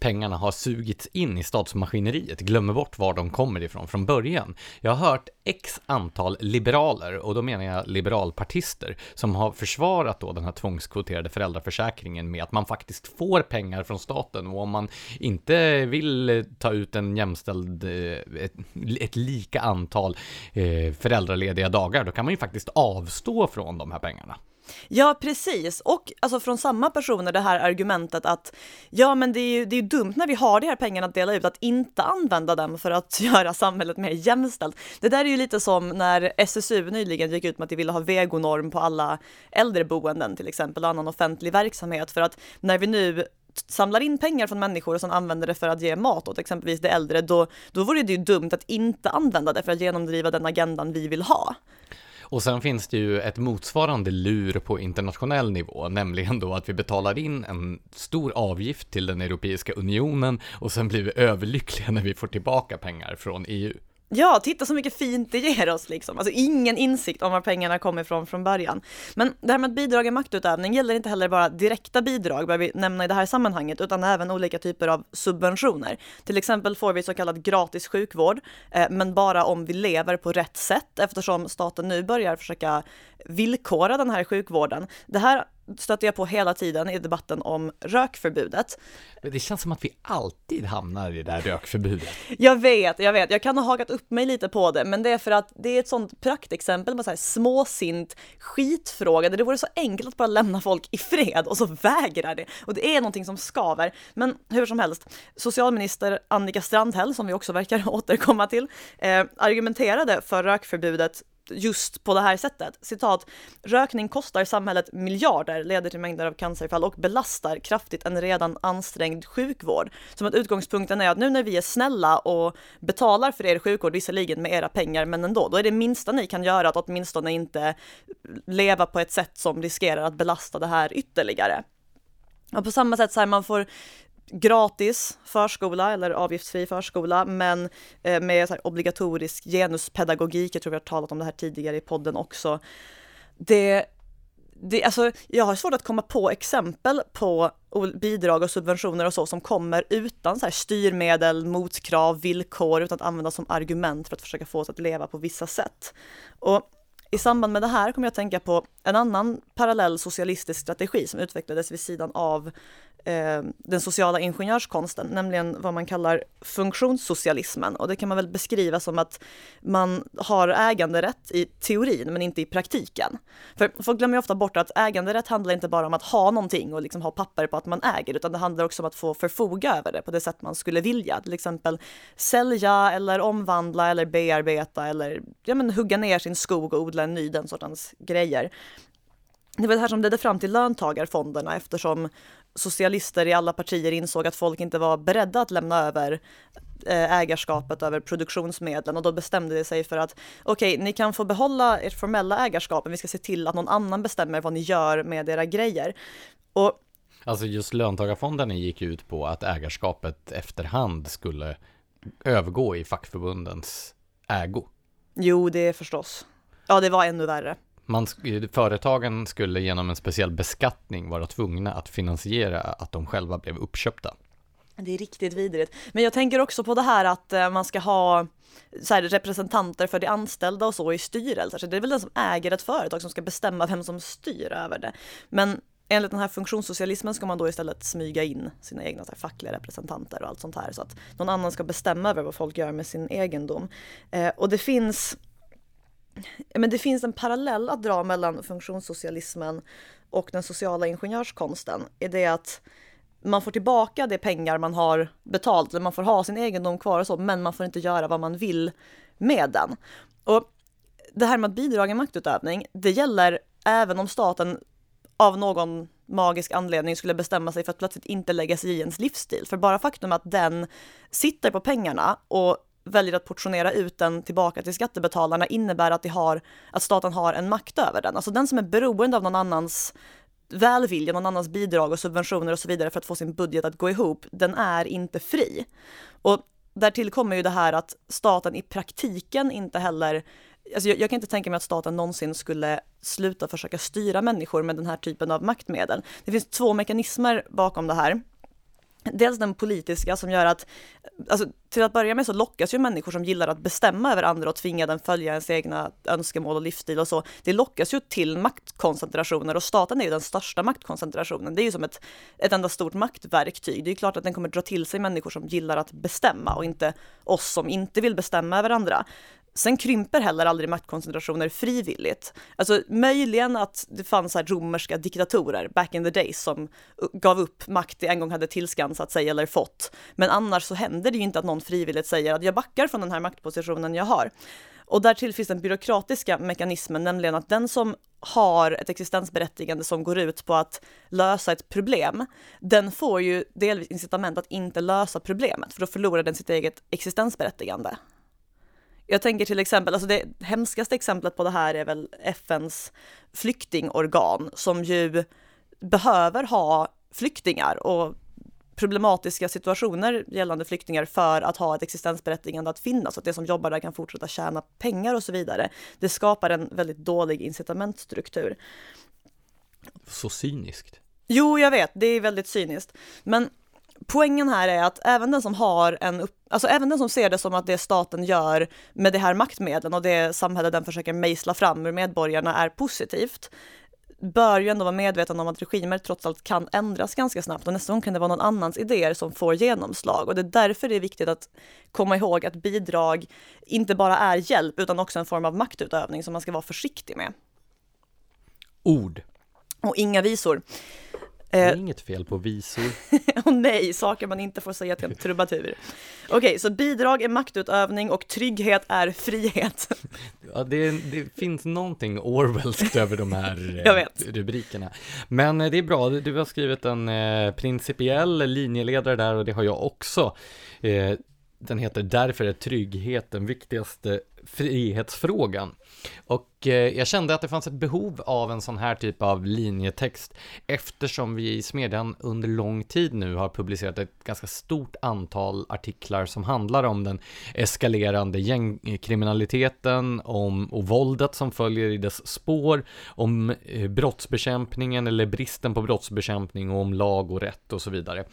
A: pengarna har sugits in i statsmaskineriet, glömmer bort var de kommer ifrån från början. Jag har hört x antal liberaler, och då menar jag liberalpartister, som har försvarat då den här tvångskvoterade föräldraförsäkringen med att man faktiskt får pengar från staten och om man inte vill ta ut en jämställd, eh, ett, ett lika antal eh, föräldralediga dagar, då kan man ju faktiskt avstå från de här pengarna.
B: Ja, precis. Och alltså från samma personer det här argumentet att ja, men det är ju det är dumt när vi har de här pengarna att dela ut att inte använda dem för att göra samhället mer jämställt. Det där är ju lite som när SSU nyligen gick ut med att de ville ha vegonorm på alla äldreboenden till exempel, och annan offentlig verksamhet för att när vi nu samlar in pengar från människor och sen använder det för att ge mat åt exempelvis de äldre, då, då vore det ju dumt att inte använda det för att genomdriva den agendan vi vill ha.
A: Och sen finns det ju ett motsvarande lur på internationell nivå, nämligen då att vi betalar in en stor avgift till den Europeiska unionen och sen blir vi överlyckliga när vi får tillbaka pengar från EU.
B: Ja, titta så mycket fint det ger oss liksom. Alltså ingen insikt om var pengarna kommer ifrån från början. Men det här med att bidrag är maktutövning gäller inte heller bara direkta bidrag, bör vi nämna i det här sammanhanget, utan även olika typer av subventioner. Till exempel får vi så kallad gratis sjukvård, eh, men bara om vi lever på rätt sätt eftersom staten nu börjar försöka villkora den här sjukvården. Det här stöter jag på hela tiden i debatten om rökförbudet.
A: Det känns som att vi alltid hamnar i det där rökförbudet.
B: Jag vet, jag vet, jag kan ha hakat upp mig lite på det, men det är för att det är ett sånt praktexempel med så här småsint skitfråga där det vore så enkelt att bara lämna folk i fred och så vägrar det. Och det är någonting som skaver. Men hur som helst, socialminister Annika Strandhäll, som vi också verkar återkomma till, eh, argumenterade för rökförbudet just på det här sättet. Citat, rökning kostar samhället miljarder, leder till mängder av cancerfall och belastar kraftigt en redan ansträngd sjukvård. Som att utgångspunkten är att nu när vi är snälla och betalar för er sjukvård, visserligen med era pengar, men ändå, då är det minsta ni kan göra att åtminstone inte leva på ett sätt som riskerar att belasta det här ytterligare. Och på samma sätt så här, man får gratis förskola eller avgiftsfri förskola, men eh, med så obligatorisk genuspedagogik. Jag tror vi har talat om det här tidigare i podden också. Det, det, alltså, jag har svårt att komma på exempel på bidrag och subventioner och så som kommer utan så här styrmedel, motkrav, villkor, utan att användas som argument för att försöka få oss att leva på vissa sätt. Och i samband med det här kommer jag att tänka på en annan parallell socialistisk strategi som utvecklades vid sidan av eh, den sociala ingenjörskonsten, nämligen vad man kallar funktionssocialismen. Och det kan man väl beskriva som att man har äganderätt i teorin men inte i praktiken. För folk glömmer ju ofta bort att äganderätt handlar inte bara om att ha någonting och liksom ha papper på att man äger, utan det handlar också om att få förfoga över det på det sätt man skulle vilja. Till exempel sälja eller omvandla eller bearbeta eller ja, men hugga ner sin skog och odla en ny, den sortens grejer. Det var det här som ledde fram till löntagarfonderna eftersom socialister i alla partier insåg att folk inte var beredda att lämna över eh, ägarskapet över produktionsmedlen och då bestämde de sig för att okej, okay, ni kan få behålla ert formella ägarskap, men vi ska se till att någon annan bestämmer vad ni gör med era grejer. Och
A: Alltså just löntagarfonderna gick ut på att ägarskapet efterhand skulle övergå i fackförbundens ägo.
B: Jo, det är förstås. Ja, det var ännu värre.
A: Man, företagen skulle genom en speciell beskattning vara tvungna att finansiera att de själva blev uppköpta.
B: Det är riktigt vidrigt. Men jag tänker också på det här att eh, man ska ha så här, representanter för de anställda och så i styrelser. Så det är väl den som äger ett företag som ska bestämma vem som styr över det. Men enligt den här funktionssocialismen ska man då istället smyga in sina egna här, fackliga representanter och allt sånt här så att någon annan ska bestämma över vad folk gör med sin egendom. Eh, och det finns men det finns en parallell att dra mellan funktionssocialismen och den sociala ingenjörskonsten i det att man får tillbaka de pengar man har betalt, eller man får ha sin egendom kvar och så, men man får inte göra vad man vill med den. Och det här med att bidrag är maktutövning, det gäller även om staten av någon magisk anledning skulle bestämma sig för att plötsligt inte lägga sig i ens livsstil. För bara faktum att den sitter på pengarna och väljer att portionera ut den tillbaka till skattebetalarna innebär att, de har, att staten har en makt över den. Alltså den som är beroende av någon annans välvilja, någon annans bidrag och subventioner och så vidare för att få sin budget att gå ihop, den är inte fri. Och därtill kommer ju det här att staten i praktiken inte heller Alltså jag, jag, kan inte tänka mig att staten någonsin skulle sluta försöka styra människor med den här typen av maktmedel. Det finns två mekanismer bakom det här. Dels den politiska som gör att, alltså till att börja med så lockas ju människor som gillar att bestämma över andra och tvinga den följa ens egna önskemål och livsstil och så. Det lockas ju till maktkoncentrationer och staten är ju den största maktkoncentrationen. Det är ju som ett, ett enda stort maktverktyg. Det är klart att den kommer dra till sig människor som gillar att bestämma och inte oss som inte vill bestämma över andra. Sen krymper heller aldrig maktkoncentrationer frivilligt. Alltså möjligen att det fanns här romerska diktatorer back in the days som gav upp makt de en gång hade tillskansat sig eller fått. Men annars så händer det ju inte att någon frivilligt säger att jag backar från den här maktpositionen jag har. Och därtill finns den byråkratiska mekanismen, nämligen att den som har ett existensberättigande som går ut på att lösa ett problem, den får ju delvis incitament att inte lösa problemet, för då förlorar den sitt eget existensberättigande. Jag tänker till exempel, alltså det hemskaste exemplet på det här är väl FNs flyktingorgan som ju behöver ha flyktingar och problematiska situationer gällande flyktingar för att ha ett existensberättigande att finnas, så att det som jobbar där kan fortsätta tjäna pengar och så vidare. Det skapar en väldigt dålig incitamentstruktur.
A: Så cyniskt.
B: Jo, jag vet, det är väldigt cyniskt. Men poängen här är att även den som har en upp, alltså även den som ser det som att det staten gör med det här maktmedlen och det samhälle den försöker mejsla fram ur medborgarna är positivt, bör ju ändå vara medveten om att regimer trots allt kan ändras ganska snabbt och nästa gång kan det vara någon annans idéer som får genomslag och det är därför det är viktigt att komma ihåg att bidrag inte bara är hjälp utan också en form av maktutövning som man ska vara försiktig med.
A: Ord.
B: Och inga visor.
A: Det är eh, inget fel på visor.
B: oh, nej, saker man inte får säga till en trubadur. Okej, okay, så bidrag är maktutövning och trygghet är frihet.
A: ja, det, det, finns någonting Orwellskt över de här eh, rubrikerna. Men eh, det är bra, du har skrivit en principiell linjeledare där och det har jag också. Den heter Därför är trygghet den viktigaste frihetsfrågan. Och eh, jag kände att det fanns ett behov av en sån här typ av linjetext eftersom vi i Smedjan under lång tid nu har publicerat ett ganska stort antal artiklar som handlar om den eskalerande gängkriminaliteten, om och våldet som följer i dess spår, om eh, brottsbekämpningen eller bristen på brottsbekämpning och om lag och rätt och så vidare.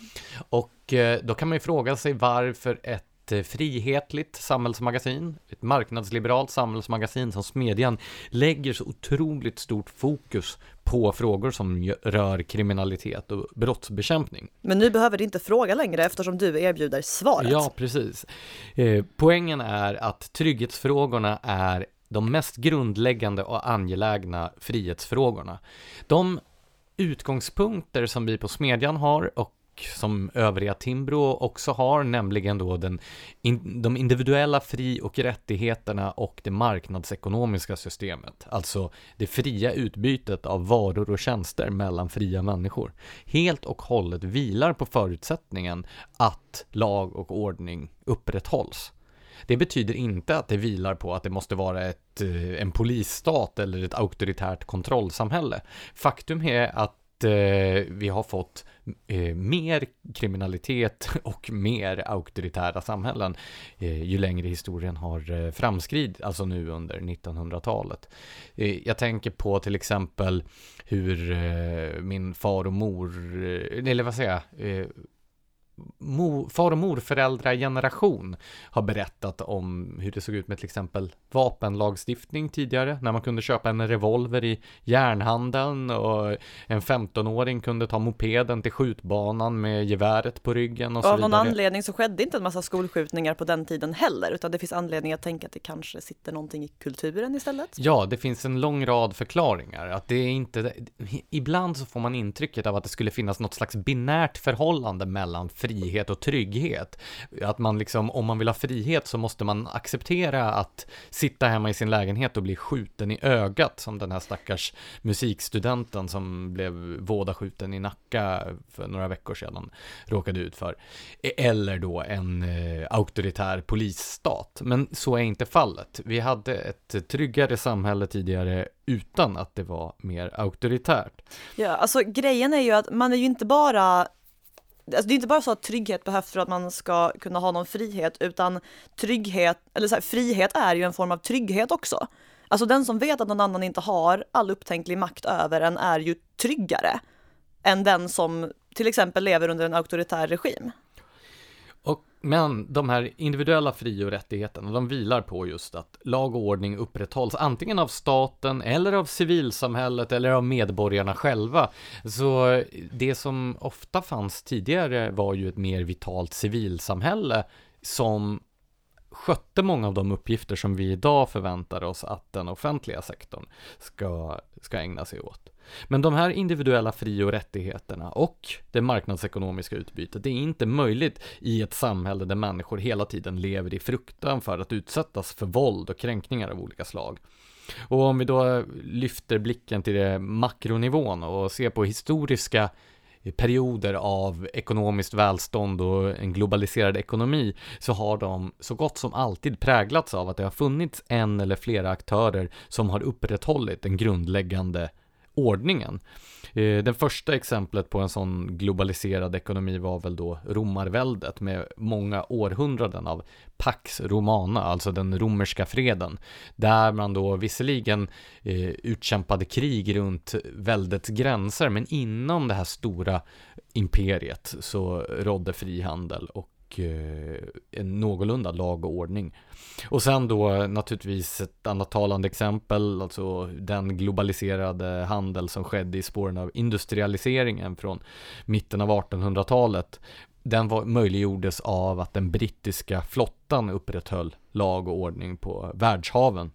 A: Och eh, då kan man ju fråga sig varför ett Eh, frihetligt samhällsmagasin, ett marknadsliberalt samhällsmagasin som Smedjan lägger så otroligt stort fokus på frågor som rör kriminalitet och brottsbekämpning.
B: Men nu behöver du inte fråga längre eftersom du erbjuder svaret.
A: Ja, precis. Eh, poängen är att trygghetsfrågorna är de mest grundläggande och angelägna frihetsfrågorna. De utgångspunkter som vi på Smedjan har och som övriga Timbro också har, nämligen då den, in, de individuella fri och rättigheterna och det marknadsekonomiska systemet, alltså det fria utbytet av varor och tjänster mellan fria människor, helt och hållet vilar på förutsättningen att lag och ordning upprätthålls. Det betyder inte att det vilar på att det måste vara ett, eh, en polisstat eller ett auktoritärt kontrollsamhälle. Faktum är att att eh, vi har fått eh, mer kriminalitet och mer auktoritära samhällen eh, ju längre historien har eh, framskridit, alltså nu under 1900-talet. Eh, jag tänker på till exempel hur eh, min far och mor, eh, eller vad säger jag, eh, far och morföräldrageneration har berättat om hur det såg ut med till exempel vapenlagstiftning tidigare, när man kunde köpa en revolver i järnhandeln och en 15-åring kunde ta mopeden till skjutbanan med geväret på ryggen och så
B: Av någon
A: vidare.
B: anledning så skedde inte en massa skolskjutningar på den tiden heller, utan det finns anledning att tänka att det kanske sitter någonting i kulturen istället.
A: Ja, det finns en lång rad förklaringar. Att det är inte, ibland så får man intrycket av att det skulle finnas något slags binärt förhållande mellan frihet och trygghet. Att man liksom, om man vill ha frihet så måste man acceptera att sitta hemma i sin lägenhet och bli skjuten i ögat, som den här stackars musikstudenten som blev vådaskjuten i Nacka för några veckor sedan råkade ut för. Eller då en eh, auktoritär polisstat. Men så är inte fallet. Vi hade ett tryggare samhälle tidigare utan att det var mer auktoritärt.
B: Ja, alltså grejen är ju att man är ju inte bara Alltså det är inte bara så att trygghet behövs för att man ska kunna ha någon frihet, utan trygghet, eller så här, frihet är ju en form av trygghet också. Alltså den som vet att någon annan inte har all upptänklig makt över en är ju tryggare än den som till exempel lever under en auktoritär regim.
A: Och, men de här individuella fri och rättigheterna, de vilar på just att lag och ordning upprätthålls antingen av staten eller av civilsamhället eller av medborgarna själva. Så det som ofta fanns tidigare var ju ett mer vitalt civilsamhälle som skötte många av de uppgifter som vi idag förväntar oss att den offentliga sektorn ska, ska ägna sig åt. Men de här individuella fri och rättigheterna och det marknadsekonomiska utbytet, det är inte möjligt i ett samhälle där människor hela tiden lever i fruktan för att utsättas för våld och kränkningar av olika slag. Och om vi då lyfter blicken till det makronivån och ser på historiska perioder av ekonomiskt välstånd och en globaliserad ekonomi så har de så gott som alltid präglats av att det har funnits en eller flera aktörer som har upprätthållit den grundläggande ordningen. Eh, det första exemplet på en sån globaliserad ekonomi var väl då romarväldet med många århundraden av Pax Romana, alltså den romerska freden, där man då visserligen eh, utkämpade krig runt väldets gränser, men inom det här stora imperiet så rådde frihandel och och eh, en någorlunda lag och ordning. Och sen då naturligtvis ett annat talande exempel, alltså den globaliserade handel som skedde i spåren av industrialiseringen från mitten av 1800-talet. Den var, möjliggjordes av att den brittiska flottan upprätthöll lag och ordning på världshaven.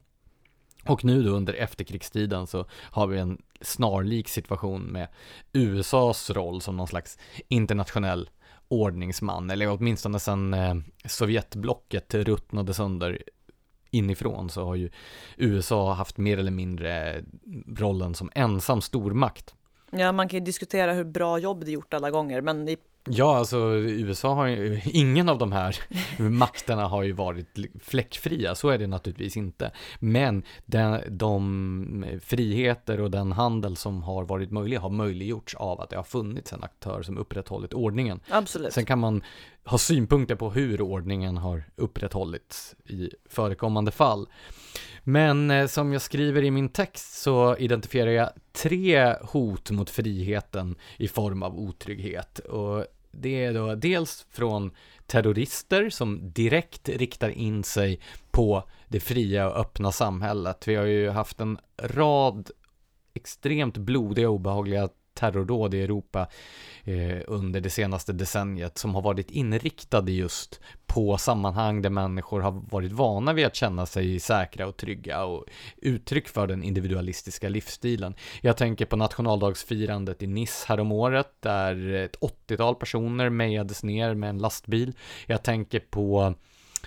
A: Och nu då under efterkrigstiden så har vi en snarlik situation med USAs roll som någon slags internationell ordningsman, eller åtminstone sedan eh, Sovjetblocket ruttnade sönder inifrån så har ju USA haft mer eller mindre rollen som ensam stormakt.
B: Ja, man kan ju diskutera hur bra jobb det gjort alla gånger, men i
A: Ja, alltså USA har ju, ingen av de här makterna har ju varit fläckfria, så är det naturligtvis inte. Men den, de friheter och den handel som har varit möjlig har möjliggjorts av att det har funnits en aktör som upprätthållit ordningen.
B: Absolut.
A: Sen kan man ha synpunkter på hur ordningen har upprätthållits i förekommande fall. Men eh, som jag skriver i min text så identifierar jag tre hot mot friheten i form av otrygghet. Och det är då dels från terrorister som direkt riktar in sig på det fria och öppna samhället. Vi har ju haft en rad extremt blodiga och obehagliga terrordåd i Europa eh, under det senaste decenniet som har varit inriktade just på sammanhang där människor har varit vana vid att känna sig säkra och trygga och uttryck för den individualistiska livsstilen. Jag tänker på nationaldagsfirandet i Nice häromåret där ett 80-tal personer mejades ner med en lastbil. Jag tänker på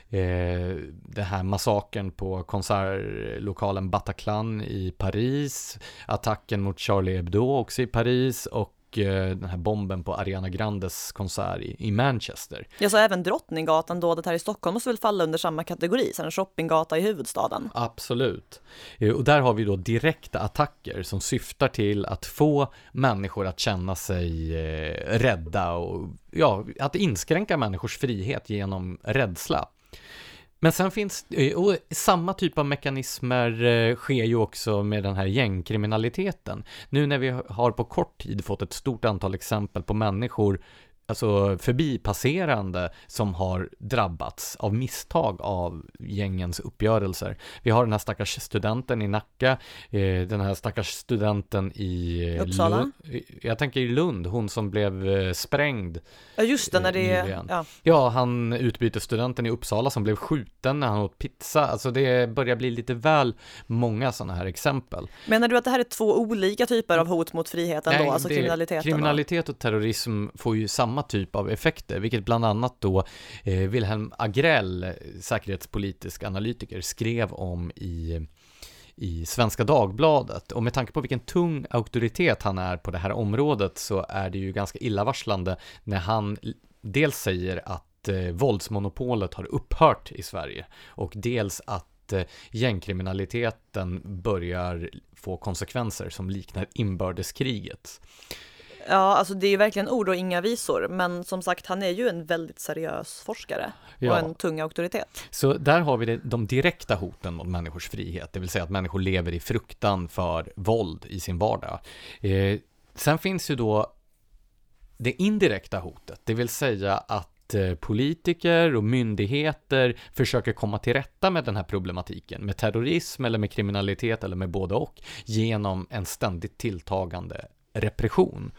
A: eh, det här massakern på konsertlokalen Bataclan i Paris, attacken mot Charlie Hebdo också i Paris och eh, den här bomben på Ariana Grandes konsert i, Manchester.
B: Ja, så även Drottninggatan, dådet här i Stockholm, måste väl falla under samma kategori, så en shoppinggata i huvudstaden.
A: Absolut. Eh, och där har vi då direkta attacker som syftar till att få människor att känna sig rädda och ja, att inskränka människors frihet genom rädsla. Men sen finns, eh, och samma typ av mekanismer eh, sker ju också med den här gängkriminaliteten. Nu när vi har på kort tid fått ett stort antal exempel på människor alltså förbipasserande som har drabbats av misstag av gängens uppgörelser. Vi har den här stackars studenten i Nacka, eh, den här stackars studenten i
B: Uppsala?
A: Lund, jag tänker i Lund, hon som blev eh, sprängd.
B: Ja, just det, när det
A: nyligen.
B: ja.
A: Ja, han utbytesstudenten i Uppsala som blev skjuten när han åt pizza. Alltså det börjar bli lite väl många sådana här exempel.
B: Menar du att det här är två olika typer av hot mot friheten då, alltså
A: det-
B: kriminaliteten? och-
A: Kriminalitet och terrorism får ju samma typ av effekter, vilket bland annat då eh, Wilhelm Agrell, eh, säkerhetspolitisk analytiker, skrev om i i Svenska Dagbladet och med tanke på vilken tung auktoritet han är på det här området så är det ju ganska illavarslande när han dels säger att eh, våldsmonopolet har upphört i Sverige och dels att eh, gängkriminaliteten börjar få konsekvenser som liknar inbördeskriget.
B: Ja, alltså det är ju verkligen ord och inga visor, men som sagt, han är ju en väldigt seriös forskare
A: Ja.
B: och en tung auktoritet.
A: Så där har vi det, de direkta hoten mot människors frihet, det vill säga att människor lever i fruktan för våld i sin vardag. Eh, sen finns ju då det indirekta hotet, det vill säga att eh, politiker och myndigheter försöker komma till rätta med den här problematiken, med terrorism eller med kriminalitet eller med både och, genom en ständigt tilltagande repression.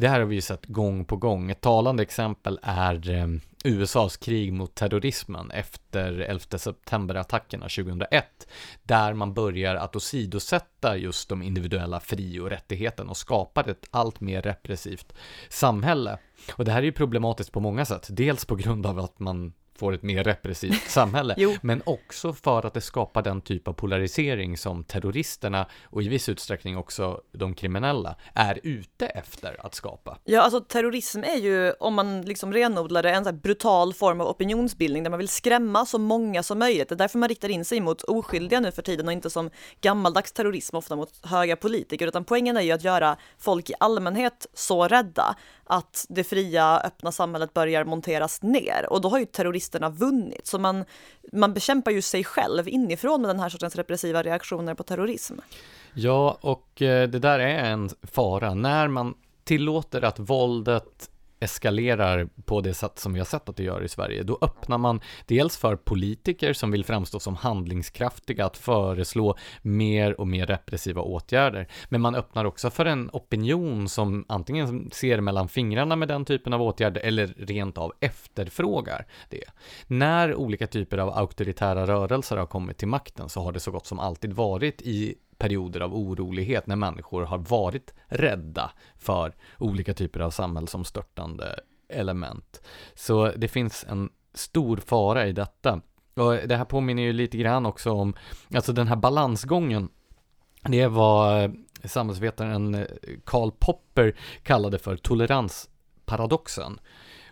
A: Det här har vi ju sett gång på gång. Ett talande exempel är eh, USAs krig mot terrorismen efter 11 september-attackerna 2001, där man börjar att åsidosätta just de individuella fri och rättigheterna och skapar ett allt mer repressivt samhälle. Och det här är ju problematiskt på många sätt, dels på grund av att man får ett mer repressivt samhälle, men också för att det skapar den typ av polarisering som terroristerna och i viss utsträckning också de kriminella är ute efter att skapa.
B: Ja, alltså terrorism är ju, om man liksom renodlar det, en så brutal form av opinionsbildning där man vill skrämma så många som möjligt. Det är därför man riktar in sig mot oskyldiga nu för tiden och inte som gammaldags terrorism ofta mot höga politiker, utan poängen är ju att göra folk i allmänhet så rädda att det fria, öppna samhället börjar monteras ner och då har ju terroristerna vunnit. Så man, man bekämpar ju sig själv inifrån med den här sortens repressiva reaktioner på terrorism.
A: Ja, och eh, det där är en fara. När man tillåter att våldet eskalerar på det sätt som vi har sett att det gör i Sverige, då öppnar man dels för politiker som vill framstå som handlingskraftiga att föreslå mer och mer repressiva åtgärder. Men man öppnar också för en opinion som antingen ser mellan fingrarna med den typen av åtgärder eller rent av efterfrågar det. När olika typer av auktoritära rörelser har kommit till makten så har det så gott som alltid varit i perioder av orolighet när människor har varit rädda för olika typer av samhällsomstörtande element. Så det finns en stor fara i detta. Och det här påminner ju lite grann också om, alltså den här balansgången, det var eh, samhällsvetaren eh, Karl Popper kallade för toleransparadoxen.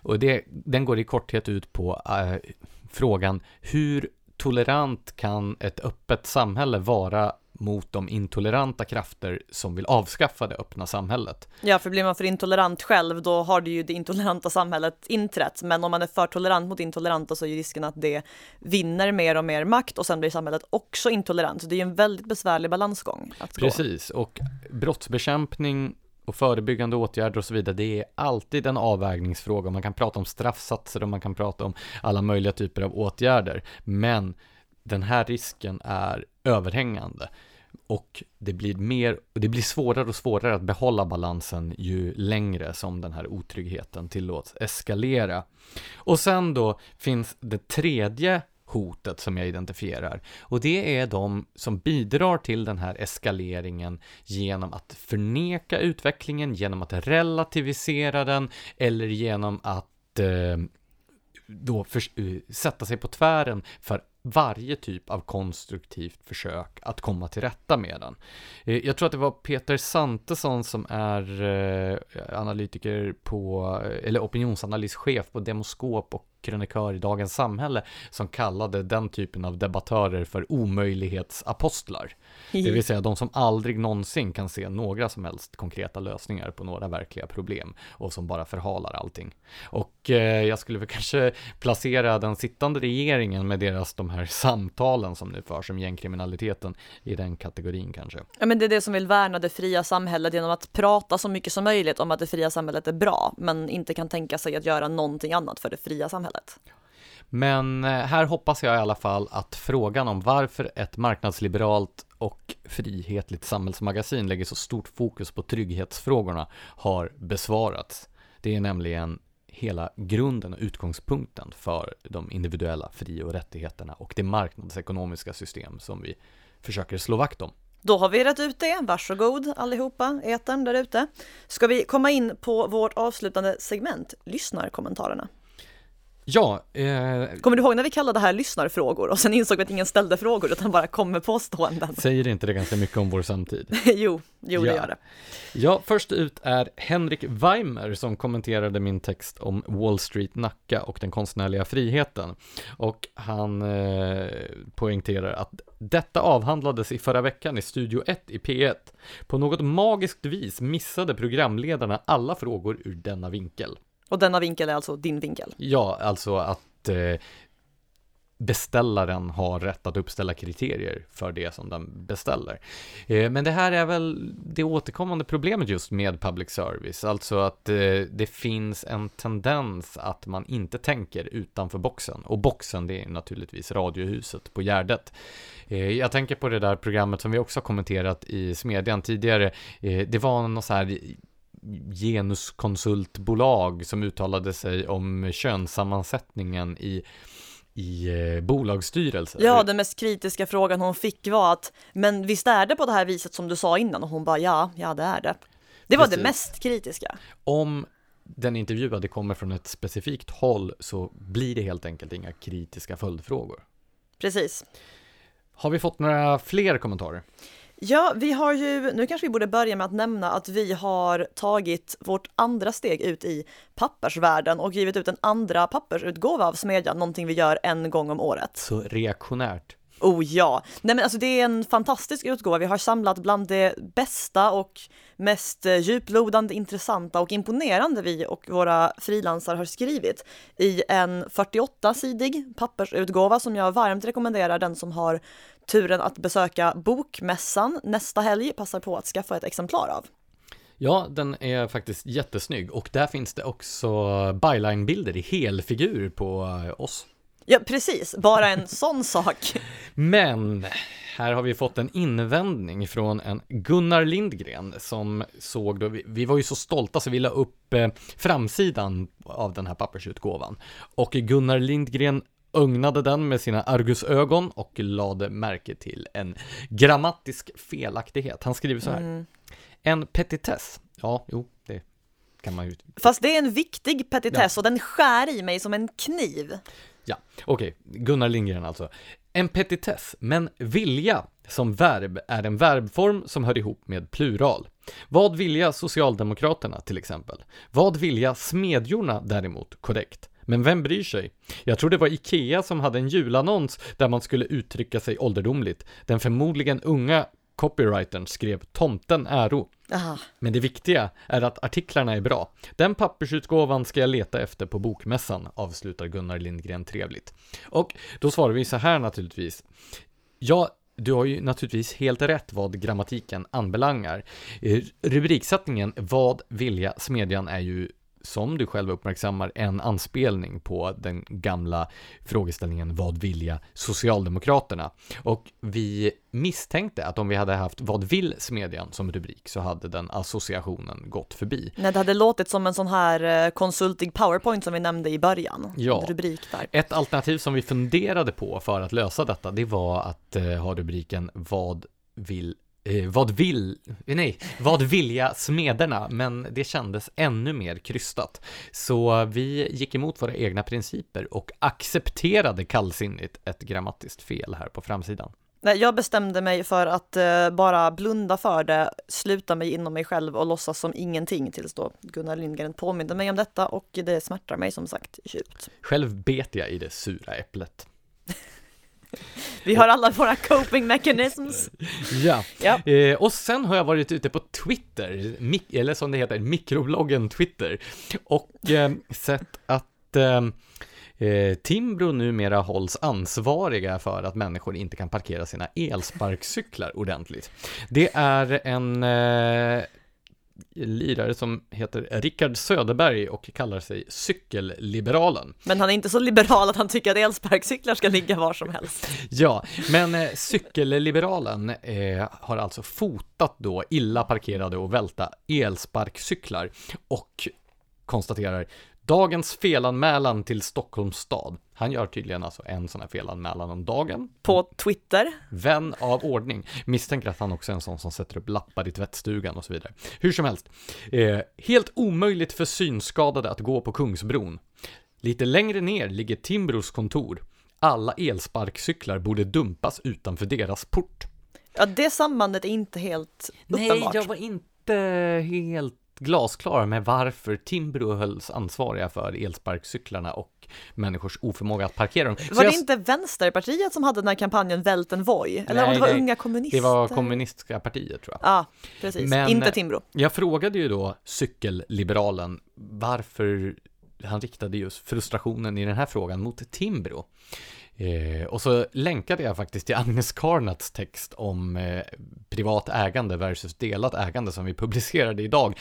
A: Och det, den går i korthet ut på äh, frågan hur tolerant kan ett öppet samhälle vara mot de intoleranta krafter som vill avskaffa det öppna samhället.
B: Ja, för blir man för intolerant själv, då har det ju det intoleranta samhället inträtt. Men om man är för tolerant mot intoleranta så är ju risken att det vinner mer och mer makt och sen blir samhället också intolerant. Så det är ju en väldigt besvärlig balansgång att gå.
A: Precis, och brottsbekämpning och förebyggande åtgärder och så vidare, det är alltid en avvägningsfråga. Man kan prata om straffsatser och man kan prata om alla möjliga typer av åtgärder. Men den här risken är överhängande. Och det blir mer, det blir svårare och svårare att behålla balansen ju längre som den här otryggheten tillåts eskalera. Och sen då finns det tredje hotet som jag identifierar och det är de som bidrar till den här eskaleringen genom att förneka utvecklingen, genom att relativisera den eller genom att eh, då för, uh, eh, sätta sig på tvären för varje typ av konstruktivt försök att komma till rätta med den. Eh, jag tror att det var Peter Santesson som är eh, analytiker på, eh, eller opinionsanalyschef på Demoskop och krönikör i Dagens Samhälle som kallade den typen av debattörer för omöjlighetsapostlar. Det vill säga de som aldrig någonsin kan se några som helst konkreta lösningar på några verkliga problem och som bara förhalar allting. Och eh, jag skulle väl kanske placera den sittande regeringen med deras de här samtalen som nu förs om gängkriminaliteten i den kategorin kanske.
B: Ja men det är det som vill värna det fria samhället genom att prata så mycket som möjligt om att det fria samhället är bra men inte kan tänka sig att göra någonting annat för det fria samhället.
A: Men eh, här hoppas jag i alla fall att frågan om varför ett marknadsliberalt och frihetligt samhällsmagasin lägger så stort fokus på trygghetsfrågorna har besvarats. Det är nämligen hela grunden och utgångspunkten för de individuella fri och rättigheterna och det marknadsekonomiska system som vi försöker slå vakt om.
B: Då har vi rätt ut det. Varsågod allihopa, etern där ute. Ska vi komma in på vårt avslutande segment, lyssnarkommentarerna?
A: Ja. Eh,
B: Kommer du ihåg när vi kallade det här lyssnarfrågor och sen insåg vi att ingen ställde frågor utan bara kom med påståenden?
A: Säger inte det ganska mycket om vår samtid?
B: jo, jo
A: ja.
B: det gör det.
A: Ja, först ut är Henrik Weimer som kommenterade min text om Wall Street Nacka och den konstnärliga friheten. Och han eh, poängterar att detta avhandlades i förra veckan i Studio 1 i P1. På något magiskt vis missade programledarna alla frågor ur denna vinkel.
B: Och denna vinkel är alltså din vinkel?
A: Ja, alltså att eh, beställaren har rätt att uppställa kriterier för det som den beställer. Eh, men det här är väl det återkommande problemet just med public service, alltså att eh, det finns en tendens att man inte tänker utanför boxen. Och boxen, det är naturligtvis Radiohuset på Gärdet. Eh, jag tänker på det där programmet som vi också har kommenterat i Smedjan tidigare. Eh, det var något så här genuskonsultbolag som uttalade sig om könssammansättningen i i eh, bolagsstyrelser.
B: Ja, den mest kritiska frågan hon fick var att men visst är det på det här viset som du sa innan? Och hon bara ja, ja det är det. Det var Precis. det mest kritiska.
A: Om den intervjuade kommer från ett specifikt håll så blir det helt enkelt inga kritiska följdfrågor.
B: Precis.
A: Har vi fått några fler kommentarer?
B: Ja, vi har ju, nu kanske vi borde börja med att nämna att vi har tagit vårt andra steg ut i pappersvärlden och givit ut en andra pappersutgåva av Smedjan, någonting vi gör en gång om året.
A: Så reaktionärt.
B: Oh ja! Nej men alltså det är en fantastisk utgåva. Vi har samlat bland det bästa och mest eh, djuplodande, intressanta och imponerande vi och våra frilansare har skrivit i en 48-sidig pappersutgåva som jag varmt rekommenderar den som har turen att besöka Bokmässan nästa helg passar på att skaffa ett exemplar av.
A: Ja, den är faktiskt jättesnygg och där finns det också byline-bilder i helfigur på eh, oss.
B: Ja, precis. Bara en sån sak.
A: Men här har vi fått en invändning från en Gunnar Lindgren som såg då, vi, vi var ju så stolta så vi la upp eh, framsidan av den här pappersutgåvan. Och Gunnar Lindgren ögnade den med sina argusögon och lade märke till en grammatisk felaktighet. Han skriver så här. Mm. En petitess. Ja, jo, det kan man ju.
B: Fast det är en viktig petitess ja. och den skär i mig som en kniv.
A: Ja, okej. Okay. Gunnar Lindgren alltså. En petitess, men vilja som verb är en verbform som hör ihop med plural. Vad vilja Socialdemokraterna till exempel? Vad vilja Smedjorna däremot korrekt? Men vem bryr sig? Jag tror det var Ikea som hade en julannons där man skulle uttrycka sig ålderdomligt. Den förmodligen unga copywritern skrev tomten äro. Aha. Men det viktiga är att artiklarna är bra. Den pappersutgåvan ska jag leta efter på bokmässan, avslutar Gunnar Lindgren trevligt. Och då svarar vi så här naturligtvis. Ja, du har ju naturligtvis helt rätt vad grammatiken anbelangar. Eh, rubriksättningen Vad vilja smedjan är ju som du själv uppmärksammar, en anspelning på den gamla frågeställningen Vad vilja Socialdemokraterna? Och vi misstänkte att om vi hade haft Vad vill smedjan som rubrik så hade den associationen gått förbi.
B: Nej, det hade låtit som en sån här eh, konsultig powerpoint som vi nämnde i början.
A: Ja, rubrik där. ett alternativ som vi funderade på för att lösa detta, det var att eh, ha rubriken Vad vill eh, vad vill, nej, vad vilja smederna, men det kändes ännu mer krystat. Så vi gick emot våra egna principer och accepterade kallsinnigt ett grammatiskt fel här på framsidan.
B: Nej, jag bestämde mig för att eh, bara blunda för det, sluta mig inom mig själv och låtsas som ingenting tills då Gunnar Lindgren påminde mig om detta och det smärtar mig som sagt djupt.
A: Själv bet jag i det sura äpplet.
B: Vi har alla våra coping mechanisms.
A: Ja,
B: Ja.
A: Eh, och sen har jag varit ute på Twitter, mik- eller som det heter, mikrobloggen Twitter, och eh, sett att eh, eh, Timbro numera hålls ansvariga för att människor inte kan parkera sina elsparkcyklar ordentligt. Det är en eh, lirare som heter Rickard Söderberg och kallar sig Cykelliberalen.
B: Men han är inte så liberal att han tycker att elsparkcyklar ska ligga var som helst.
A: Ja, men eh, cykelliberalen eh, har alltså fotat då illa parkerade och välta elsparkcyklar och konstaterar dagens felanmälan till Stockholms stad. Han gör tydligen alltså en sån här felanmälan om dagen.
B: På Twitter.
A: Vän av ordning. Misstänker att han också är en sån som sätter upp lappar i tvättstugan och så vidare. Hur som helst. Eh, helt omöjligt för synskadade att gå på Kungsbron. Lite längre ner ligger Timbros kontor. Alla elsparkcyklar borde dumpas utanför deras port.
B: Ja, det sambandet är inte helt uppenbart.
A: Nej, jag var inte helt glasklar med varför Timbro hölls ansvariga för elsparkcyklarna och människors oförmåga att parkera dem.
B: Var det
A: jag-
B: inte Vänsterpartiet som hade den här kampanjen Vält en Voi? Eller om
A: Nej,
B: det var
A: det-
B: Unga Kommunister?
A: Det var kommunistiska partiet tror jag.
B: Ja, precis.
A: Men-
B: Inte Timbro.
A: Jag frågade ju då cykelliberalen varför han riktade just frustrationen i den här frågan mot Timbro. Eh, och så länkade jag faktiskt till Agnes Karnats text om eh, privat ägande versus delat ägande som vi publicerade idag.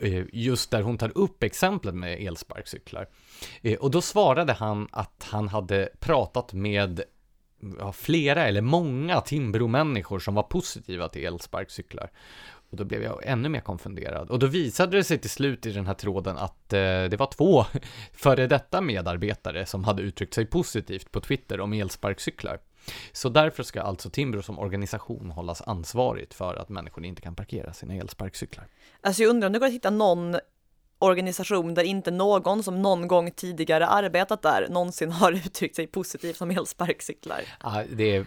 A: Eh, just där hon tar upp exemplet med elsparkcyklar. Eh, och då svarade han att han hade pratat med ja, flera eller många Timbro-människor som var positiva till elsparkcyklar. Och då blev jag ännu mer konfunderad. Och då visade det sig till slut i den här tråden att eh, det var två före detta medarbetare som hade uttryckt sig positivt på Twitter om elsparkcyklar. Så därför ska alltså Timbro som organisation hållas ansvarigt för att människor inte kan parkera sina elsparkcyklar.
B: Alltså jag undrar om det går att hitta någon organisation där inte någon som någon gång tidigare arbetat där någonsin har uttryckt sig positivt om elsparkcyklar.
A: Ja, det, är,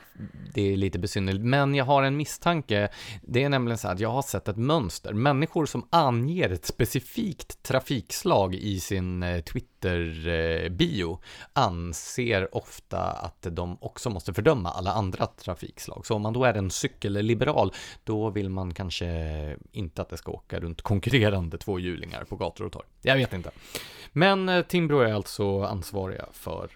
A: det är lite besynnerligt, men jag har en misstanke. Det är nämligen så att jag har sett ett mönster. Människor som anger ett specifikt trafikslag i sin eh, Twitter Twitter-bio eh, anser ofta att de också måste fördöma alla andra trafikslag. Så om man då är en cykelliberal, då vill man kanske inte att det ska åka runt konkurrerande tvåhjulingar på gator och torg. Jag vet inte. Men eh, Timbro är alltså ansvariga för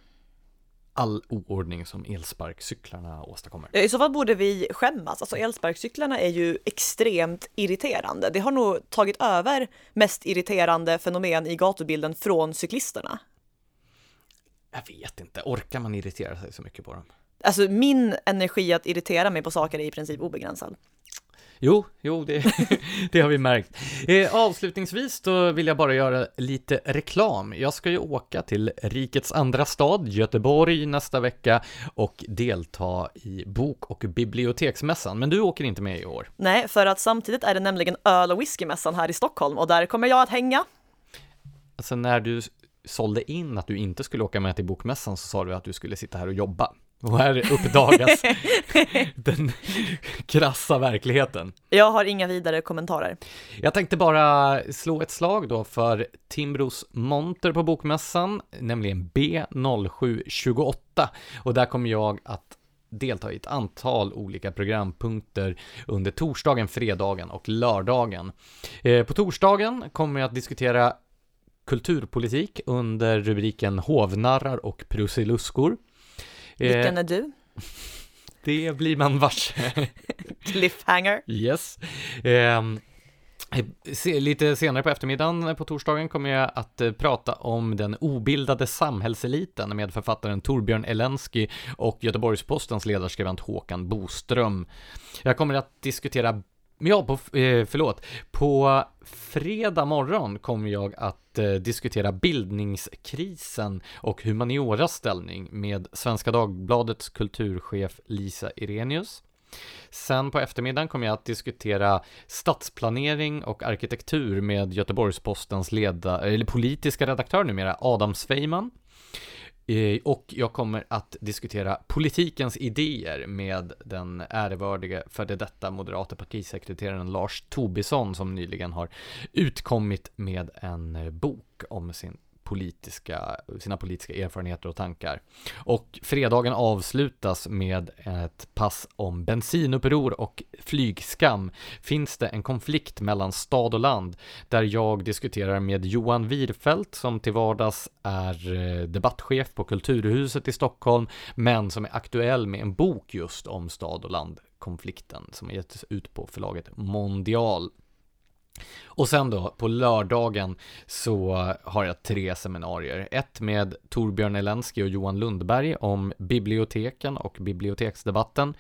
A: all oordning som elsparkcyklarna åstadkommer.
B: I så fall borde vi skämmas. Alltså elsparkcyklarna är ju extremt irriterande. Det har nog tagit över mest irriterande fenomen i gatubilden från cyklisterna.
A: Jag vet inte, orkar man irritera sig så mycket på dem?
B: Alltså min energi att irritera mig på saker är i princip obegränsad.
A: Jo, jo, det, det har vi märkt. Eh, avslutningsvis då vill jag bara göra lite reklam. Jag ska ju åka till rikets andra stad, Göteborg, nästa vecka och delta i bok och biblioteksmässan. Men du åker inte med i år.
B: Nej, för att samtidigt är det nämligen öl och whiskymässan här i Stockholm och där kommer jag att hänga.
A: Alltså när du sålde in att du inte skulle åka med till bokmässan så sa du att du skulle sitta här och jobba. Och här uppdagas den krassa verkligheten.
B: Jag har inga vidare kommentarer.
A: Jag tänkte bara slå ett slag då för Timbros monter på bokmässan, nämligen B0728. Och där kommer jag att delta i ett antal olika programpunkter under torsdagen, fredagen och lördagen. Eh, På torsdagen kommer jag att diskutera kulturpolitik under rubriken Hovnarrar och prusiluskor. Eh,
B: Vilken är du?
A: Det blir man varse.
B: Cliffhanger.
A: Yes. Ehm, lite senare på eftermiddagen på torsdagen kommer jag att eh, prata om den obildade samhällseliten med författaren Torbjörn Elensky och Göteborgs-Postens ledarskribent Håkan Boström. Jag kommer att diskutera Ja, på, eh, förlåt. På fredag morgon kommer jag att eh, diskutera bildningskrisen och humanioras ställning med Svenska Dagbladets kulturchef Lisa Irenius. Sen på eftermiddagen kommer jag att diskutera stadsplanering och arkitektur med Göteborgs-Postens leda, eller politiska redaktör numera, Adam Svejman. Eh, och jag kommer att diskutera politikens idéer med den ärevördige före detta moderata partisekreteraren Lars Tobisson som nyligen har utkommit med en eh, bok om sin politiska, sina politiska erfarenheter och tankar. Och fredagen avslutas med ett pass om bensinuppror och flygskam. Finns det en konflikt mellan stad och land där jag diskuterar med Johan Wirfelt som till vardags är eh, debattchef på Kulturhuset i Stockholm men som är aktuell med en bok just om stad och land konflikten som getts ut på förlaget Mondial. Och sen då, på lördagen så har jag tre seminarier. Ett med Torbjörn Elensky och Johan Lundberg om biblioteken och biblioteksdebatten.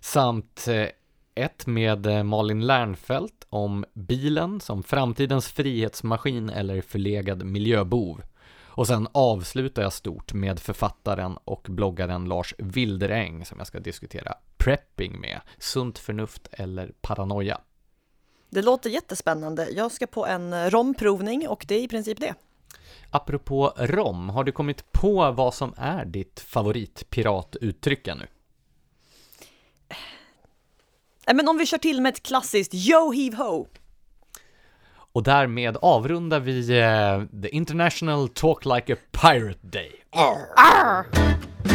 A: Samt eh, ett med eh, Malin Lernfelt om bilen som framtidens frihetsmaskin eller förlegad miljöbov. Och sen avslutar jag stort med författaren och bloggaren Lars Wilderäng som jag ska diskutera prepping med, sunt förnuft eller paranoia.
B: Det låter jättespännande. Jag ska på en romprovning och det är i princip det.
A: Apropå rom, har du kommit på vad som är ditt favoritpiratuttryck ännu?
B: Men om vi kör till med ett klassiskt Yo Heave Ho!
A: Och därmed avrundar vi uh, The International Talk Like a Pirate Day. Arr. Arr.